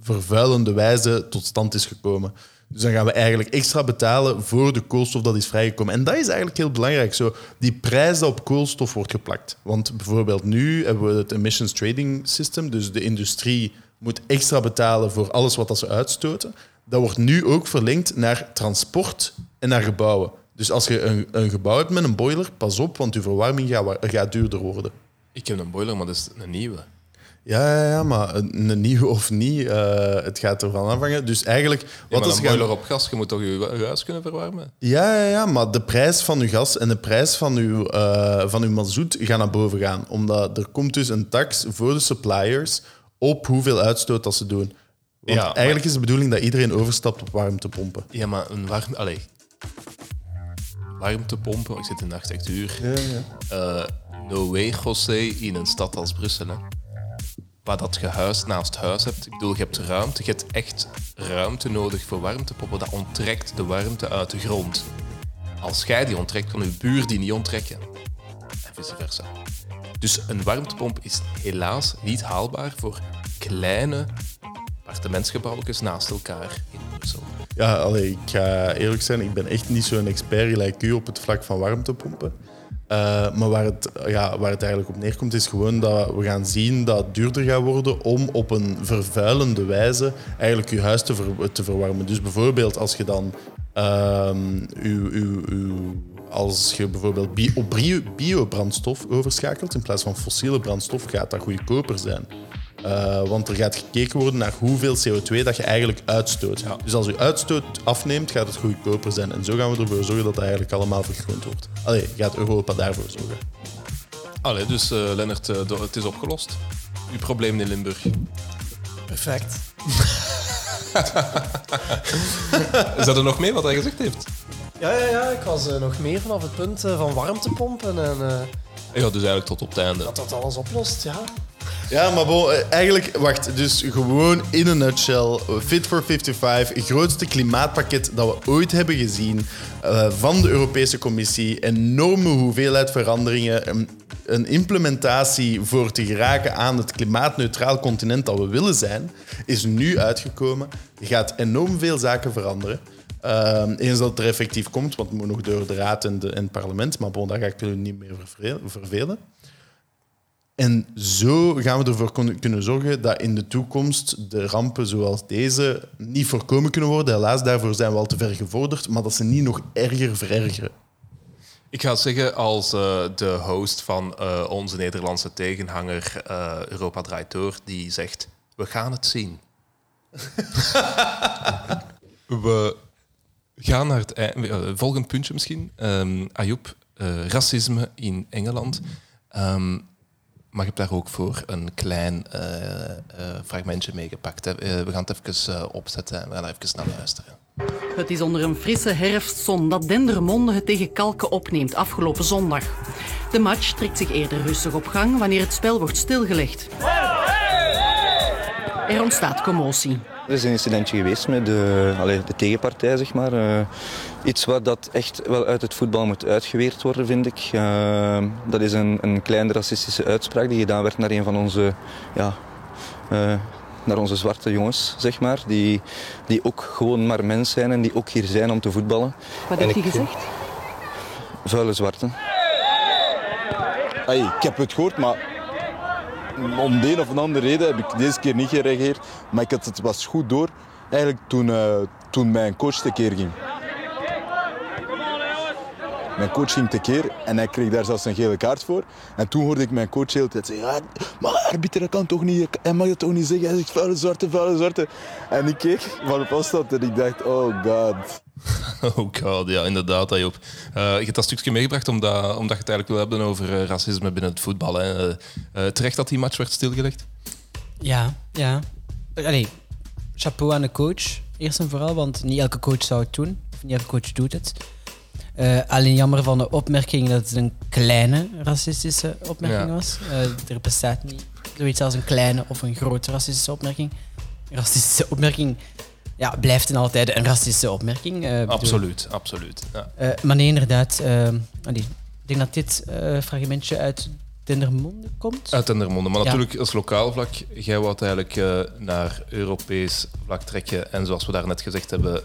vervuilende wijze tot stand is gekomen. Dus dan gaan we eigenlijk extra betalen voor de koolstof dat is vrijgekomen. En dat is eigenlijk heel belangrijk. Zo, die prijs dat op koolstof wordt geplakt. Want bijvoorbeeld nu hebben we het Emissions Trading System. Dus de industrie moet extra betalen voor alles wat dat ze uitstoten. Dat wordt nu ook verlengd naar transport en naar gebouwen. Dus als je een, een gebouw hebt met een boiler, pas op, want je verwarming gaat, gaat duurder worden. Ik heb een boiler, maar dat is een nieuwe. Ja, ja, ja, maar een, nieuwe of niet, eh, het gaat ervan afhangen. Dus eigenlijk, Ja, wat maar is een gaan- op gas, je moet toch je, je huis kunnen verwarmen? Ja, ja, ja, maar de prijs van uw gas en de prijs van uw, eh, van uw mazoet gaan naar boven gaan. Omdat er komt dus een tax voor de suppliers op hoeveel uitstoot dat ze doen. Want Ja, maar- eigenlijk is de bedoeling dat iedereen overstapt op warmtepompen. Ja, maar een warm... Allee. Warmtepompen, ik zit in de architectuur. Ja, ja. Eh, no way, José, in een stad als Brussel. Hè. Waar dat je huis naast huis hebt. Ik bedoel, je hebt ruimte. Je hebt echt ruimte nodig voor warmtepompen. Dat onttrekt de warmte uit de grond. Als jij die onttrekt, kan uw buur die niet onttrekken. En vice versa. Dus een warmtepomp is helaas niet haalbaar voor kleine appartementsgebouwjes naast elkaar in Brussel. Ja, allee, ik ga eerlijk zijn, ik ben echt niet zo'n expert gelijk u op het vlak van warmtepompen. Eh, maar waar het, ja, waar het eigenlijk op neerkomt, is gewoon dat we gaan zien dat het duurder gaat worden om op een vervuilende wijze eigenlijk je huis te, te verwarmen. Dus bijvoorbeeld als je dan ehm, uw, uw, uw, als je bijvoorbeeld bio- biobrandstof overschakelt in plaats van fossiele brandstof, gaat dat goedkoper zijn. Eh, want er gaat gekeken worden naar hoeveel CO2 dat je eigenlijk uitstoot. Dus als je uitstoot afneemt, gaat het goedkoper zijn. En zo gaan we ervoor zorgen dat dat eigenlijk allemaal vergroend wordt. Allee, gaat Europa daarvoor zorgen. Allee, dus eh, Lennart, eh, het is opgelost. Uw probleem in Limburg. Perfect. Is dat er nog mee wat hij gezegd heeft? Ja, ja, ja, ik was nog meer vanaf het punt van warmtepompen en eh, Ja, dus eigenlijk tot op het einde. dat dat alles oplost, ja. Ja, maar bon, eh, eigenlijk, wacht, dus gewoon in een nutshell, Fit for 55, het grootste klimaatpakket dat we ooit hebben gezien eh, van de Europese Commissie, enorme hoeveelheid veranderingen, een, een implementatie voor te geraken aan het klimaatneutraal continent dat we willen zijn, is nu uitgekomen. Gaat enorm veel zaken veranderen. Ehm, eens dat het er effectief komt, want het moet nog door de Raad en, de, het parlement, maar bon, daar ga ik jullie niet meer vervelen. En zo gaan we ervoor kunnen zorgen dat in de toekomst de rampen zoals deze niet voorkomen kunnen worden. Helaas, daarvoor zijn we al te ver gevorderd, maar dat ze niet nog erger verergeren. Ik ga zeggen, als eh, de host van eh, onze Nederlandse tegenhanger eh, Europa Draait Door, die zegt, we gaan het zien. We gaan naar het ei- eh, volgend puntje misschien. Ehm Ayoub, eh, racisme in Engeland. Ehm, maar je hebt daar ook voor een klein eh, eh, fragmentje meegepakt. hè. Eh, we gaan het even opzetten en we gaan even naar luisteren. Het is onder een frisse herfstzon dat Dendermonde het tegen Kalken opneemt afgelopen zondag. De match trekt zich eerder rustig op gang wanneer het spel wordt stilgelegd. Er ontstaat commotie. Er is een incidentje geweest met de, allee, de tegenpartij, zeg maar. Iets wat dat echt wel uit het voetbal moet uitgeweerd worden, vind ik. Eh, dat is een, een kleine racistische uitspraak die gedaan werd naar een van onze, ja, eh, naar onze zwarte jongens, zeg maar. Die, die ook gewoon maar mens zijn en die ook hier zijn om te voetballen. Wat En heeft hij gezegd? Vuile zwarten. Hey, ik heb het gehoord, maar om de een of andere reden heb ik deze keer niet gereageerd. Maar ik had het was goed door, eigenlijk toen, eh, toen mijn coach tekeer ging. Mijn coach ging tekeer en hij kreeg daar zelfs een gele kaart voor. En toen hoorde ik mijn coach de hele tijd zeggen, ja, maar arbiter dat kan toch niet, hij mag dat toch niet zeggen. Hij zegt vuile zwarte, vuile zwarte. En ik keek van op afstand en ik dacht, oh god. Oh god, ja, inderdaad, Ayoub. Eh je hebt dat stukje meegebracht omdat, omdat je het eigenlijk wil hebben over eh, racisme binnen het voetbal. Hè. Eh, terecht dat die match werd stilgelegd? Ja, ja. Allee, chapeau aan de coach, eerst en vooral, want niet elke coach zou het doen. Of niet elke coach doet het. Eh, alleen jammer van de opmerking dat het een kleine racistische opmerking Ja. was. Eh, er bestaat niet zoiets als een kleine of een grote racistische opmerking. Een racistische opmerking ja, blijft en altijd een racistische opmerking. eh, bedoel- Absoluut, absoluut. Ja. Maar nee, inderdaad. ik denk dat dit fragmentje uit Dendermonde komt. Uit Dendermonde. Maar Ja. natuurlijk, als lokaal vlak, jij wou eigenlijk naar Europees vlak trekken. En zoals we daarnet gezegd hebben,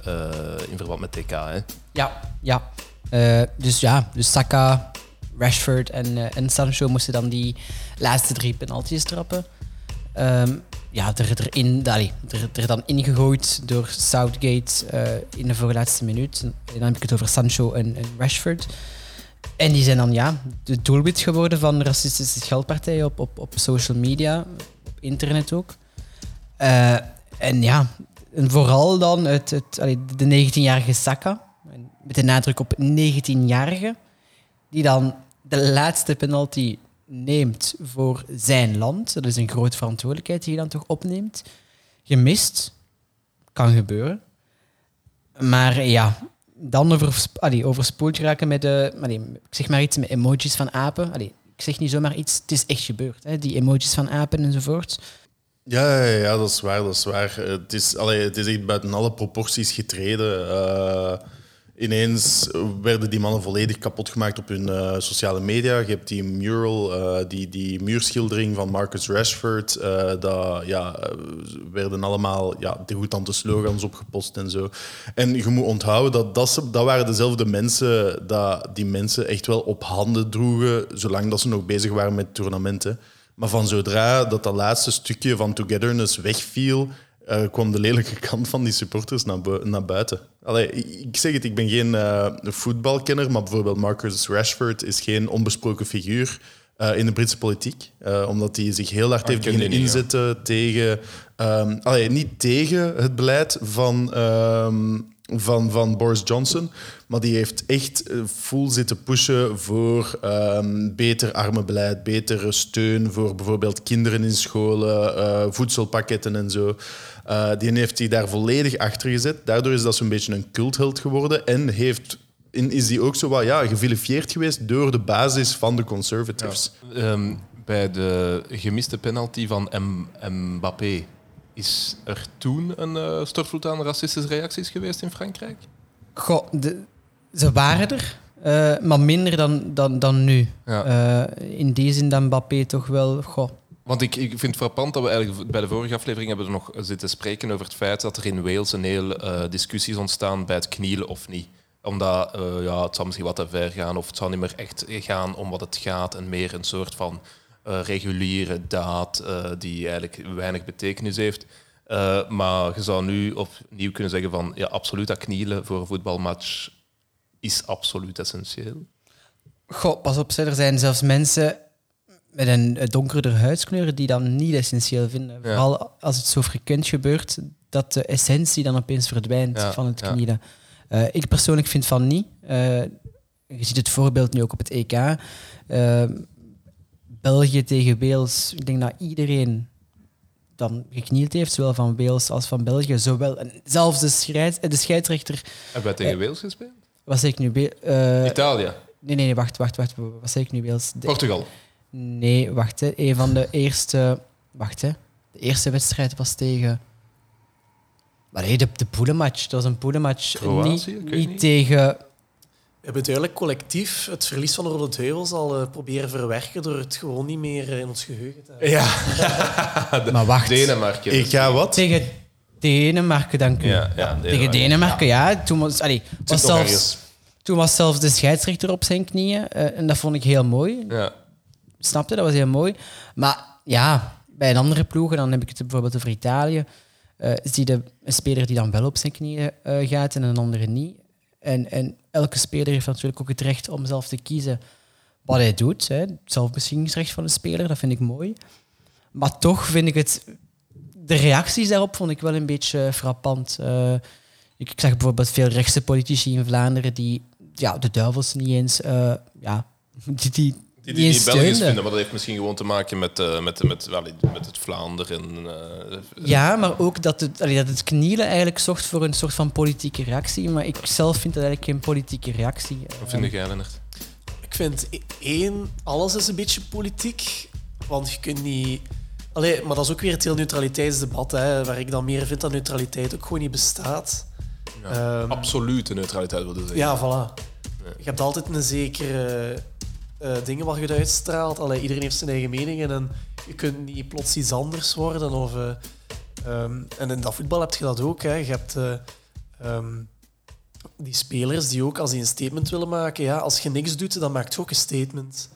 in verband met TK. Hè. Ja, ja. Eh, dus ja, dus Saka, Rashford en, eh, en Sancho moesten dan die laatste drie penalties trappen. Ehm, ja, er, erin, allee, er, er dan ingegooid door Southgate eh, in de voorlaatste minuut. En dan heb ik het over Sancho en, en Rashford. En die zijn dan ja, de doelwit geworden van racistische scheldpartijen op, op, op social media, op internet ook. Eh, en ja, en vooral dan het, het, de 19-jarige Saka, met de nadruk op 19-jarige, die dan de laatste penalty neemt voor zijn land. Dat is een grote verantwoordelijkheid die je dan toch opneemt. Gemist, kan gebeuren. Maar ja, dan overspoeld raken met de, allee, ik zeg maar iets met emojis van apen. Ik zeg niet zomaar iets, het is echt gebeurd. Hè? Die emojis van apen enzovoort. Ja, ja, ja, dat is waar, dat is waar. Het is, allee, het is echt buiten alle proporties getreden. Eh, ineens werden die mannen volledig kapot gemaakt op hun eh, sociale media. Je hebt die mural, eh, die, die muurschildering van Marcus Rashford. dat ja, werden allemaal ja, degoutant slogans opgepost en zo. En je moet onthouden dat dat, dat waren dezelfde mensen dat die mensen echt wel op handen droegen, zolang dat ze nog bezig waren met toernamenten. Maar van zodra dat dat laatste stukje van togetherness wegviel, eh, kwam de lelijke kant van die supporters naar, bu- naar buiten. Allee, ik- zeg het, ik ben geen eh, voetbalkenner, maar bijvoorbeeld Marcus Rashford is geen onbesproken figuur eh, in de Britse politiek. Omdat hij zich heel hard Ah, heeft beginnen ja. inzetten tegen... ehm, allee, niet tegen het beleid van... ehm, van, van Boris Johnson. Maar die heeft echt eh, full zitten pushen voor ehm, beter armenbeleid, betere steun voor bijvoorbeeld kinderen in scholen, eh, voedselpakketten en zo. Eh, die heeft hij daar volledig achter gezet. Daardoor is dat zo'n beetje een cultheld geworden en heeft, in, is die ook zo wat ja, gevilifieerd geweest door de basis van de Conservatives. Ehm, bij de gemiste penalty van M Mbappé, is er toen een eh, stortvloed aan racistische reacties geweest in Frankrijk? Goh, de, ze waren er, eh, maar minder dan, dan, dan nu. Ja. Eh, in die zin dat Mbappé toch wel... Goh, Want ik, ik vind het frappant dat we eigenlijk bij de vorige aflevering hebben we nog zitten spreken over het feit dat er in Wales een heel eh, discussie is ontstaan bij het knielen of niet. Omdat ja, het zou misschien wat te ver gaan of het zou niet meer echt gaan om wat het gaat en meer een soort van reguliere daad eh, die eigenlijk weinig betekenis heeft. Eh, maar je zou nu opnieuw kunnen zeggen van ja, absoluut dat knielen voor een voetbalmatch is absoluut essentieel. Goh, pas op, er zijn zelfs mensen met een donkerder huidskleur die dat niet essentieel vinden. Ja. Vooral als het zo frequent gebeurt, dat de essentie dan opeens verdwijnt Ja, van het ja. knielen. Eh, ik persoonlijk vind van niet. Eh, je ziet het voorbeeld nu ook op het EK. Eh, België tegen Wales. Ik denk dat iedereen dan geknield heeft, zowel van Wales als van België. Zowel, en zelfs de, scheids, eh, de scheidsrechter Hebben wij tegen Eh, Wales gespeeld? wat zei ik nu? Eh, Italië. Nee, nee, nee, wacht, wacht, wacht. Wat zei ik nu? Wales? De- Portugal. Nee, wacht. Hè. Een van de eerste... Wacht, hè. De eerste wedstrijd was tegen... Maar nee, de, de poelenmatch. Dat was een poelenmatch. Kroatië? Niet. tegen... We hebben duidelijk collectief het verlies van de Rode Duivels al eh, proberen verwerken door het gewoon niet meer eh, in ons geheugen te hebben. Ja. Maar wacht. Denemarken. Ik ga wat? Tegen Denemarken, dank u. Ja, ja, Tegen Denemarken, ja. Toen, was, allee, was zelfs, toen was zelfs de scheidsrechter op zijn knieën. eh, en dat vond ik heel mooi. Ja. Snapte, dat was heel mooi. Maar ja, bij een andere ploegen, dan heb ik het bijvoorbeeld over Italië, eh, zie je een speler die dan wel op zijn knieën gaat en een andere niet. En, en elke speler heeft natuurlijk ook het recht om zelf te kiezen wat hij doet. Hè. Zelfbeschikkingsrecht van de speler, dat vind ik mooi. Maar toch vind ik het... De reacties daarop vond ik wel een beetje frappant. Eh, ik, ik zag bijvoorbeeld veel rechtse politici in Vlaanderen die ja, de duivels niet eens... eh, ja, die, die, Die niet die niet Belgisch vinden, maar dat heeft misschien gewoon te maken met, eh, met, met, wel, met het Vlaanderen. eh, Ja, maar ook dat het, allee, dat het knielen eigenlijk zorgt voor een soort van politieke reactie. Maar ik zelf vind dat eigenlijk geen politieke reactie. Wat vind jij, Lennart? Ik vind één, alles is een beetje politiek. Want je kunt niet. Allee, maar dat is ook weer het hele neutraliteitsdebat, hè, waar ik dan meer vind dat neutraliteit ook gewoon niet bestaat. Ja, Ehm, absolute neutraliteit wilde zeggen. Ja, voilà. Je hebt altijd een zekere eh, dingen wat je uitstraalt. Allee, iedereen heeft zijn eigen meningen en je kunt niet plots iets anders worden. Of, eh, ehm, en in dat voetbal heb je dat ook. Hè. Je hebt eh, ehm, die spelers die ook als die een statement willen maken. Ja, als je niks doet, dan maakt je ook een statement.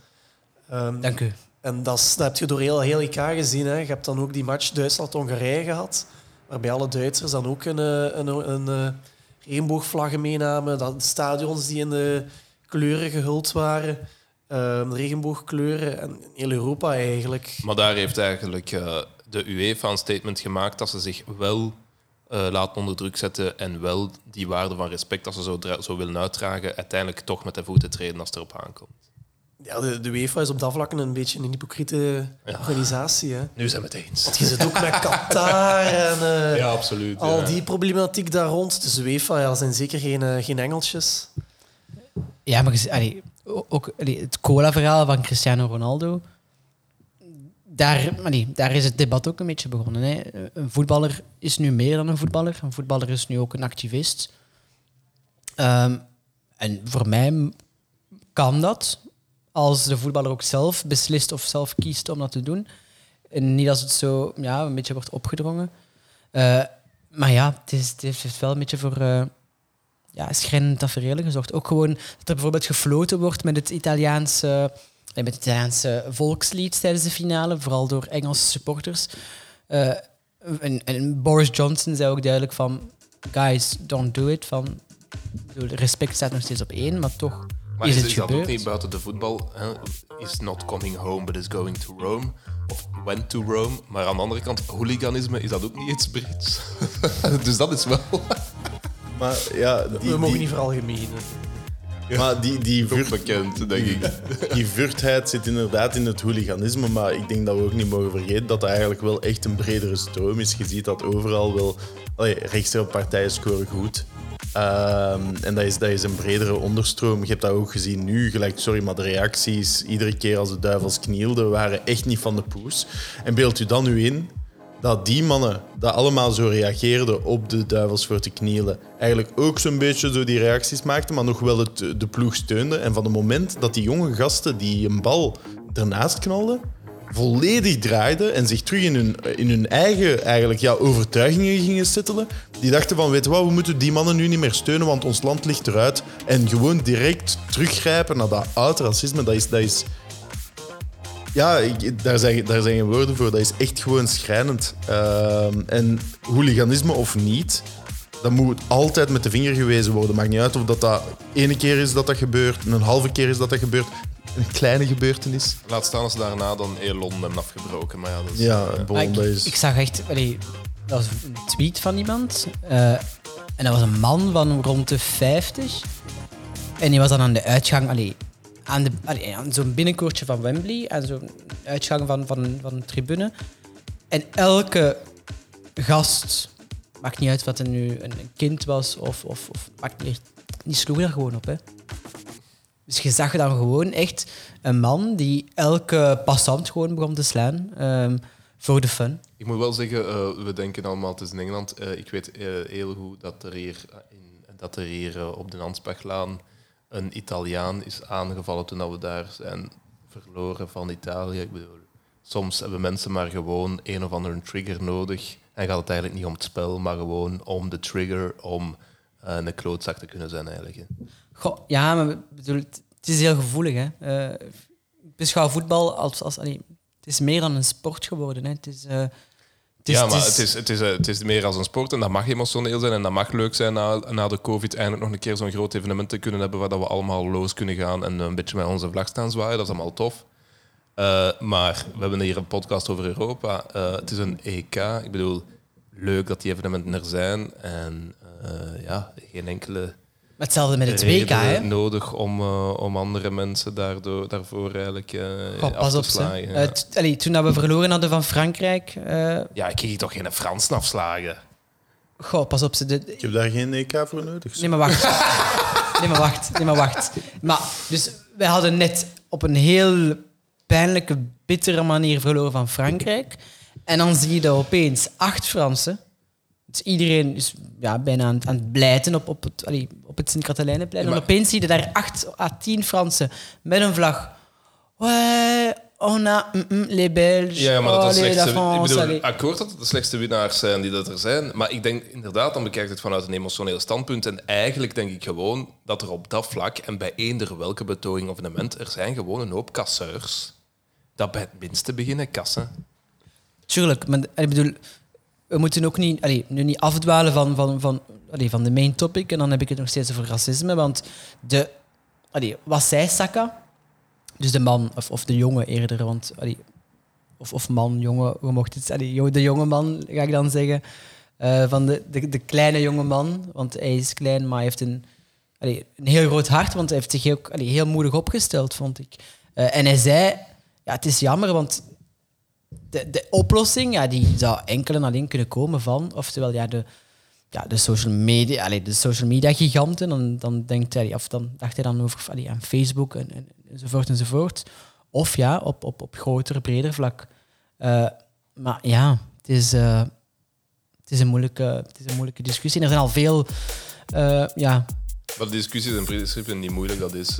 Ehm, Dank u. En dat, heb je door heel, heel IK gezien. Hè. Je hebt dan ook die match Duitsland-Hongarije gehad, waarbij alle Duitsers dan ook een, eh, een, een, eh, regenboogvlaggen meenamen. Dat stadions die in de kleuren gehuld waren, ehm, regenboogkleuren. En in heel Europa eigenlijk. Maar daar heeft eigenlijk eh, de UEFA een statement gemaakt dat ze zich wel eh, laten onder druk zetten en wel die waarde van respect dat ze zo, zo willen uitdragen, uiteindelijk toch met de voeten treden als het erop aankomt. Ja, de, de UEFA is op dat vlak een beetje een hypocriete organisatie. Hè. Nu zijn we het eens. Want je zit ook met Qatar en eh, Ja, absoluut, al ja. die problematiek daar rond. Dus de UEFA ja, zijn zeker geen, geen engeltjes. Ja, maar allee, ook het cola-verhaal van Cristiano Ronaldo. Daar, allee, daar is het debat ook een beetje begonnen. Hè. Een voetballer is nu meer dan een voetballer. Een voetballer is nu ook een activist. Ehm, en voor mij kan dat als de voetballer ook zelf beslist of zelf kiest om dat te doen. En niet als het zo ja, een beetje wordt opgedrongen. Eh, maar ja, het, is, het heeft wel een beetje voor eh ja, schrijnende tafereelen gezorgd. Ook gewoon dat er bijvoorbeeld gefloten wordt met het Italiaanse, met het Italiaanse volkslied tijdens de finale, vooral door Engelse supporters. Eh, en, en Boris Johnson zei ook duidelijk van, guys, don't do it. Van, respect staat nog steeds op één, maar toch Maar is is, het is dat ook niet buiten de voetbal? Hè? Is not coming home, but is going to Rome. Of went to Rome. Maar aan de andere kant, hooliganisme, is dat ook niet iets Brits? dus dat is wel... Maar ja, die, We mogen die- niet veralgemenen. Maar die, die, bekend, denk ik. die vurtheid zit inderdaad in het hooliganisme, maar ik denk dat we ook niet mogen vergeten dat dat eigenlijk wel echt een bredere stroom is. Je ziet dat overal wel... Allee, rechtse partijen scoren goed. Ehm, en dat is, dat is een bredere onderstroom. Je hebt dat ook gezien nu, gelijk, sorry, maar de reacties iedere keer als de duivels knielden waren echt niet van de poes. En beeld u dan nu in dat die mannen dat allemaal zo reageerden op de duivels voor te knielen, eigenlijk ook zo'n beetje zo die reacties maakten, maar nog wel het, de ploeg steunden. En van het moment dat die jonge gasten die een bal ernaast knalden, volledig draaiden en zich terug in hun, in hun eigen eigenlijk, ja, overtuigingen gingen settelen, die dachten van, weet je wat, we moeten die mannen nu niet meer steunen, want ons land ligt eruit. En gewoon direct teruggrijpen naar dat oud racisme, dat is... Dat is ja, ik- daar zijn, daar zijn geen woorden voor. Dat is echt gewoon schrijnend. Ehm, en hooliganisme of niet, dat moet altijd met de vinger gewezen worden. Maakt niet uit of dat, dat ene keer is dat dat gebeurt, een halve keer is dat dat gebeurt, een kleine gebeurtenis. Laat staan als ze daarna dan heel Londen hebben afgebroken. Maar ja, dat is, Ja, bon, Maar ik, dat is... ik zag echt... allee, dat was een tweet van iemand. eh, en dat was een man van rond de 50. En die was dan aan de uitgang, allee, aan, de, aan zo'n binnenkoortje van Wembley, aan zo'n uitgang van, van, van een tribune. En elke gast, maakt niet uit wat er nu een kind was of, of, of maakt niet, die sloeg daar gewoon op. Hè. Dus je zag dan gewoon echt een man die elke passant gewoon begon te slaan ehm, voor de fun. Ik moet wel zeggen, eh, we denken allemaal, het is in Engeland. Eh, ik weet eh, heel goed dat er hier, in, dat er hier op de Ansbachlaan een Italiaan is aangevallen toen we daar zijn verloren van Italië. Ik bedoel, soms hebben mensen maar gewoon een of andere trigger nodig. En gaat het eigenlijk niet om het spel, maar gewoon om de trigger om eh, een klootzak te kunnen zijn eigenlijk. ja, maar bedoel, het is heel gevoelig. Hè. Eh, beschouw voetbal als... als het is meer dan een sport geworden. Hè. Het is, eh, is, ja, maar het is, het, is, eh, het is meer als een sport en dat mag emotioneel zijn en dat mag leuk zijn na, na de COVID eindelijk nog een keer zo'n groot evenement te kunnen hebben waar dat we allemaal los kunnen gaan en een beetje met onze vlag staan zwaaien. Dat is allemaal tof. Eh, maar we hebben hier een podcast over Europa. Eh, het is een EK. Ik bedoel, leuk dat die evenementen er zijn en eh, ja, geen enkele Maar hetzelfde met het WK, hè? nodig om, eh, om andere mensen daardoor, daarvoor eigenlijk Goh, af pas te op, ze. slagen. Eh, ja. t- allee, toen dat we verloren hadden van Frankrijk... eh, ja, ik kreeg hier toch geen Fransen afslagen. goh, pas op. Ze, de, Ik heb daar geen EK voor nodig. Nee, maar wacht. nee, maar wacht. Nee, maar wacht. Maar, dus wij hadden net op een heel pijnlijke, bittere manier verloren van Frankrijk. En dan zie je dat opeens acht Fransen. Iedereen is ja, bijna aan, het- aan het blijten op, op het, allee, op het Sint-Katelijnenplein. Ja, En opeens zie je daar acht à tien Fransen met een vlag. Ouais, on a mm, mm, les Belges. Ja, maar dat oh, is slechtste. Ik bedoel, akkoord dat het de slechtste winnaars zijn die dat er zijn. Maar ik denk inderdaad, dan bekijkt het vanuit een emotioneel standpunt. En eigenlijk denk ik gewoon dat er op dat vlak en bij eender welke betoging of evenement, er zijn gewoon een hoop kasseurs dat bij het minste beginnen kassen. Tuurlijk, maar ik bedoel, we moeten ook niet, allee, nu niet afdwalen van, van, van, allee, van de main topic. En dan heb ik het nog steeds over racisme. Want de, allee, wat zei Saka, dus de man, of, of de jongen eerder, want, allee, of, of man, jongen, hoe mocht het De jonge man, ga ik dan zeggen. eh, van de, de, kleine jonge man, want hij is klein, maar hij heeft een, allee, een heel groot hart, want hij heeft zich ook allee, heel moedig opgesteld, vond ik. Eh, en hij zei, ja, het is jammer, want de, de oplossing ja, die zou enkel en alleen kunnen komen van, oftewel ja, de, ja, de social media, allee, de social media giganten. Dan, dan denkt hij, of dan dacht hij dan over aan Facebook en, en, enzovoort enzovoort. Of ja, op, op, op groter, breder vlak. Eh, maar ja, het is, eh, het, is een moeilijke, het is een moeilijke discussie. En er zijn al veel, eh, ja, Maar de discussie is in principe niet moeilijk. Dat is,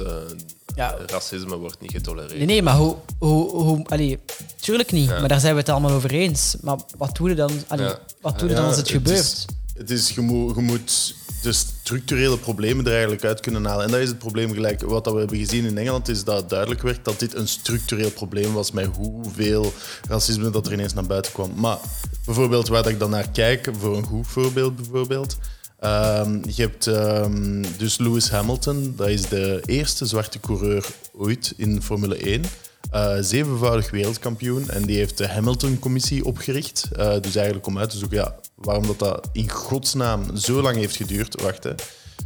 Ja. racisme wordt niet getolereerd. Nee, nee, maar hoe... hoe, hoe allee, tuurlijk niet, Ja. maar daar zijn we het allemaal over eens. Maar wat doe je dan, allee, Ja. wat doe je dan als het het gebeurt? is- Het is, je, moet, je moet de structurele problemen er eigenlijk uit kunnen halen. En dat is het probleem gelijk. Wat dat we hebben gezien in Engeland is dat het duidelijk werd dat dit een structureel probleem was met hoeveel racisme dat er ineens naar buiten kwam. Maar bijvoorbeeld waar dat ik dan naar kijk, voor een goed voorbeeld bijvoorbeeld. Ehm, je hebt ehm, dus Lewis Hamilton, dat is de eerste zwarte coureur ooit in Formule 1. Eh, zevenvoudig wereldkampioen. En die heeft de Hamilton-commissie opgericht. Eh, dus eigenlijk om uit te zoeken ja, waarom dat, dat in godsnaam zo lang heeft geduurd. Wacht, hè.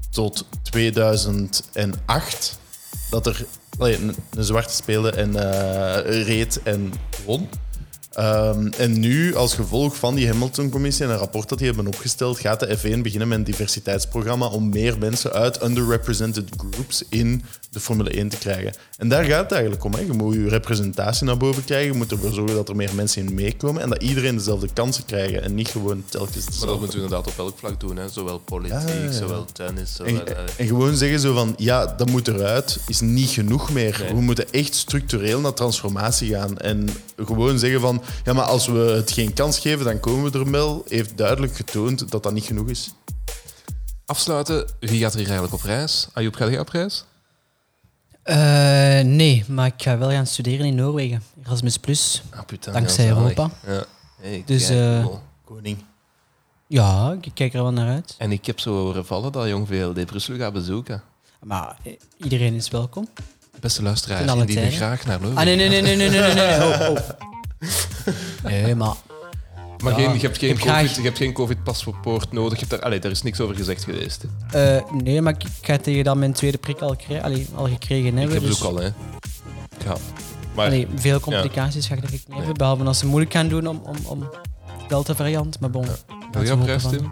Tot 2008. Dat er een zwarte speelde en eh, reed en won. Ehm, en nu, als gevolg van die Hamilton-commissie en een rapport dat die hebben opgesteld, gaat de F1 beginnen met een diversiteitsprogramma om meer mensen uit underrepresented groups in de Formule 1 te krijgen. En daar gaat het eigenlijk om. Hè. Je moet je representatie naar boven krijgen. Je moet ervoor zorgen dat er meer mensen in meekomen en dat iedereen dezelfde kansen krijgt en niet gewoon telkens Maar dat dezelfde. moeten we inderdaad op elk vlak doen. Hè. Zowel politiek, Ja, ja, ja. zowel tennis. Zowel, En, eh, en gewoon zeggen zo van, ja, dat moet eruit, is niet genoeg meer. Nee. We moeten echt structureel naar transformatie gaan. En gewoon zeggen van, ja, maar als we het geen kans geven, dan komen we er wel. Heeft duidelijk getoond dat dat niet genoeg is. Afsluiten, wie gaat er hier eigenlijk op reis? Ayoub, ga je op reis? Eh, nee, maar ik ga wel gaan studeren in Noorwegen. Erasmus Plus. Ah, putain, dankzij ja. Europa. Ja. Hey, Dus, kijk, eh, cool. Koning. Ja, ik kijk er wel naar uit. En ik heb zo horen vallen dat Jong VLD Brussel gaat bezoeken. Maar eh, iedereen is welkom. Beste luisteraars, tijden. graag naar Leuven Ah, nee, nee, nee, nee, nee, nee, nee. nee. Oh, oh. Nee, maar Maar Ja. geen, je hebt geen Ik heb graag- COVID, je hebt geen COVID-paspoort nodig. Je hebt daar, allee, daar is niks over gezegd geweest. Eh, nee, maar ik, ik ga tegen dan mijn tweede prik al, allee, al gekregen hebben. ik heb dus, het ook al, hè. Ja. Maar, allee, veel ja. complicaties ga ik denk ik niet hebben. Behalve als ze moeilijk gaan doen om, om, om Delta variant. Maar bon. Wil je op reis, Tim?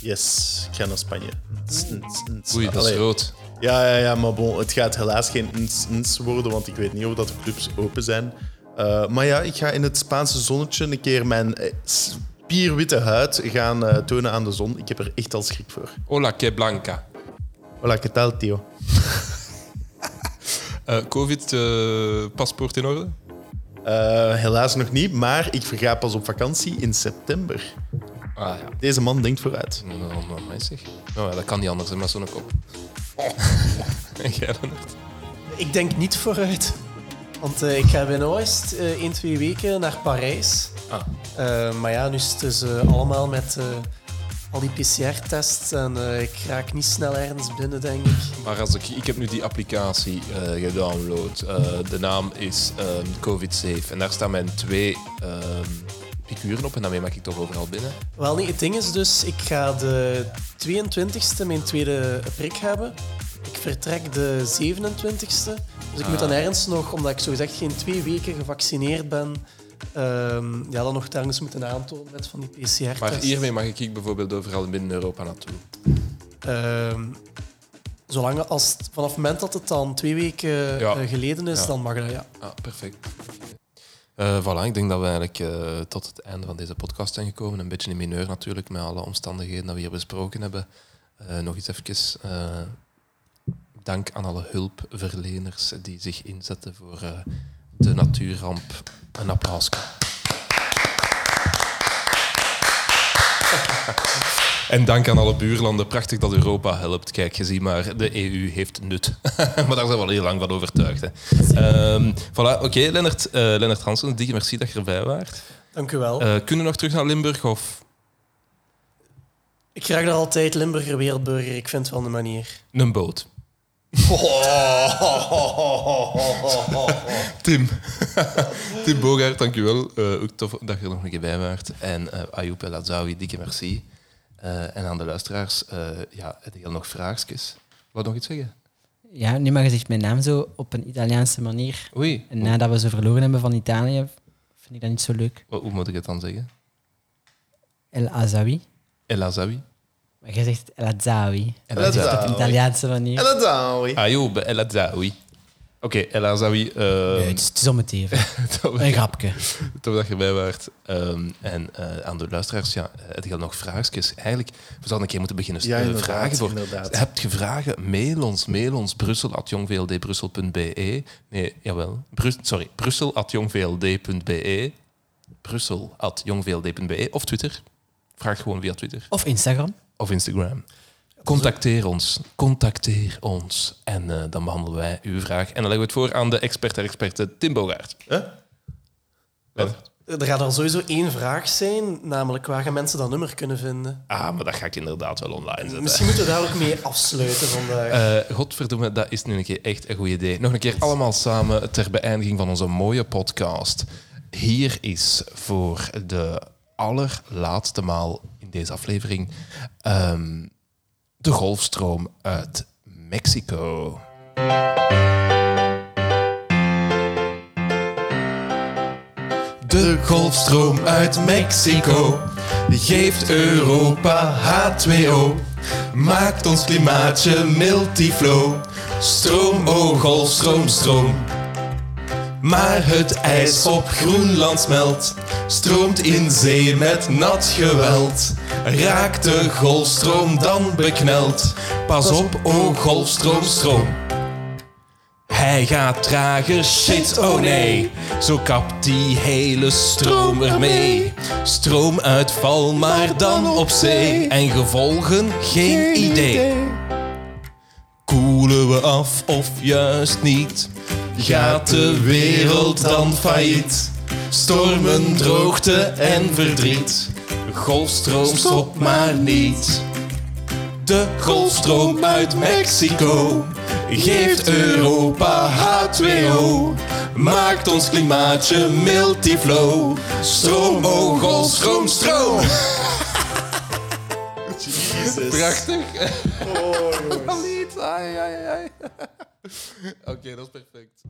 Yes, ik ga naar Spanje. Ns, ns, ns. Oei, dat is rood. Ja, ja, ja, maar bon, het gaat helaas geen ns, ns worden, want ik weet niet of dat de clubs open zijn. Eh, maar ja, ik ga in het Spaanse zonnetje een keer mijn eh, spierwitte huid gaan eh, tonen aan de zon. Ik heb er echt al schrik voor. Hola, que blanca. Hola, ¿qué tal, tío? Eh, COVID-paspoort in orde? Eh, helaas nog niet, maar ik verga pas op vakantie in september. Ah ja. Deze man denkt vooruit. Nou, nou, ja, dat kan niet anders hè, met zo'n kop. en jij? Ik denk niet vooruit. Want eh, ik ga binnen ooit eh 1, 2 weken naar Parijs. Ah. Eh, maar ja, nu is het dus allemaal met al die PCR-tests. En ik raak niet snel ergens binnen, denk ik. Maar als ik, ik heb nu die applicatie gedownload. De naam is ehm, COVID Safe. En daar staan mijn twee ehm figuren op. En daarmee maak ik toch overal binnen. Wel, nee, het ding is dus, ik ga de 22e mijn tweede prik hebben. Ik vertrek de 27e. Dus ik moet dan Ah. ergens nog, omdat ik zo gezegd geen twee weken gevaccineerd ben, ehm, ja, dan nog ergens moeten aantonen met van die PCR-test. Maar hiermee mag ik bijvoorbeeld overal binnen Europa naartoe. Ehm, zolang als het- vanaf het moment dat het dan twee weken Ja. eh, geleden is, Ja. dan mag dat, ja. Ah, perfect. Eh voilà, ik denk dat we eigenlijk eh, tot het einde van deze podcast zijn gekomen. Een beetje in mineur natuurlijk, met alle omstandigheden dat we hier besproken hebben. Nog eens even dank aan alle hulpverleners die zich inzetten voor eh, de natuurramp. Een applaus. En dank aan alle buurlanden. Prachtig dat Europa helpt. Kijk, je ziet maar, de EU heeft nut. maar daar zijn we al heel lang van overtuigd. Hè. Ehm, voilà, oké, Lennart, eh Lennart Hansen, dikke merci dat je erbij waart. Dank u wel. Eh, kunnen we nog terug naar Limburg? Of Ik krijg daar altijd Limburger Wereldburger. Ik vind het wel een manier. een boot? Tim. Tim Bogaert, dankjewel. Uh, ook tof dat je er nog een keer bij waart. En uh, Ayoub El Azawi, dikke merci. Uh, en aan de luisteraars, uh, ja, heb je nog vraagjes? Wat nog iets zeggen? Ja, nu maar je zegt mijn naam zo op een Italiaanse manier. Oei. En nadat we ze verloren hebben van Italië, vind ik dat niet zo leuk. Wat, hoe moet ik het dan zeggen? El Azawi. El Azawi? Maar jij zegt El Azawi. El Dat is Azawi. op Italiaanse manier. El Azawi. Ayoub El Azawi. Oké, okay, El Azawi. Uh, nee, het, is, het is om het even. een grapje. Tof dat je erbij waart. Um, en uh, aan de luisteraars, ja, heb je nog vraagjes? Eigenlijk, we zouden een keer moeten beginnen ja, uh, vragen voor. Inderdaad. Heb je vragen? Mail ons, mail ons, brussel.jongvld.brussel.be. Nee, jawel. Brus, sorry, brussel.jongvld.be. Brussel.jongvld.be. Of Twitter. Vraag gewoon via Twitter. Of Instagram. Of Instagram. Contacteer ons. Contacteer ons. En uh, dan behandelen wij uw vraag. En dan leggen we het voor aan de expert der experten, Tim Bogaert. Huh? Er gaat er sowieso één vraag zijn, namelijk waar gaan mensen dat nummer kunnen vinden? Ah, maar dat ga ik inderdaad wel online zetten. Misschien moeten we daar ook mee afsluiten vandaag. Uh, godverdomme, dat is nu een keer echt een goed idee. Nog een keer allemaal samen ter beëindiging van onze mooie podcast. Hier is voor de allerlaatste maal deze aflevering um, de golfstroom uit Mexico. De golfstroom uit Mexico geeft Europa H2O. Maakt ons klimaatje multiflow. Stroom, oh golfstroom, stroom. Maar het ijs op Groenland smelt, stroomt in zee met nat geweld. Raakt de golfstroom dan bekneld, pas op, oh golfstroom, stroom. Hij gaat trager, shit, oh nee. Zo kapt die hele stroom ermee. Stroomuitval, maar dan op zee. En gevolgen, geen idee. Koelen we af of juist niet? Gaat de wereld dan failliet? Stormen, droogte en verdriet. Golfstroom, stop maar niet. De golfstroom uit Mexico geeft Europa H2O. maakt ons klimaatje multiflow. Stroomogel, stroom, stroom. Prachtig. Oh, jongens. Oké, dat is perfect.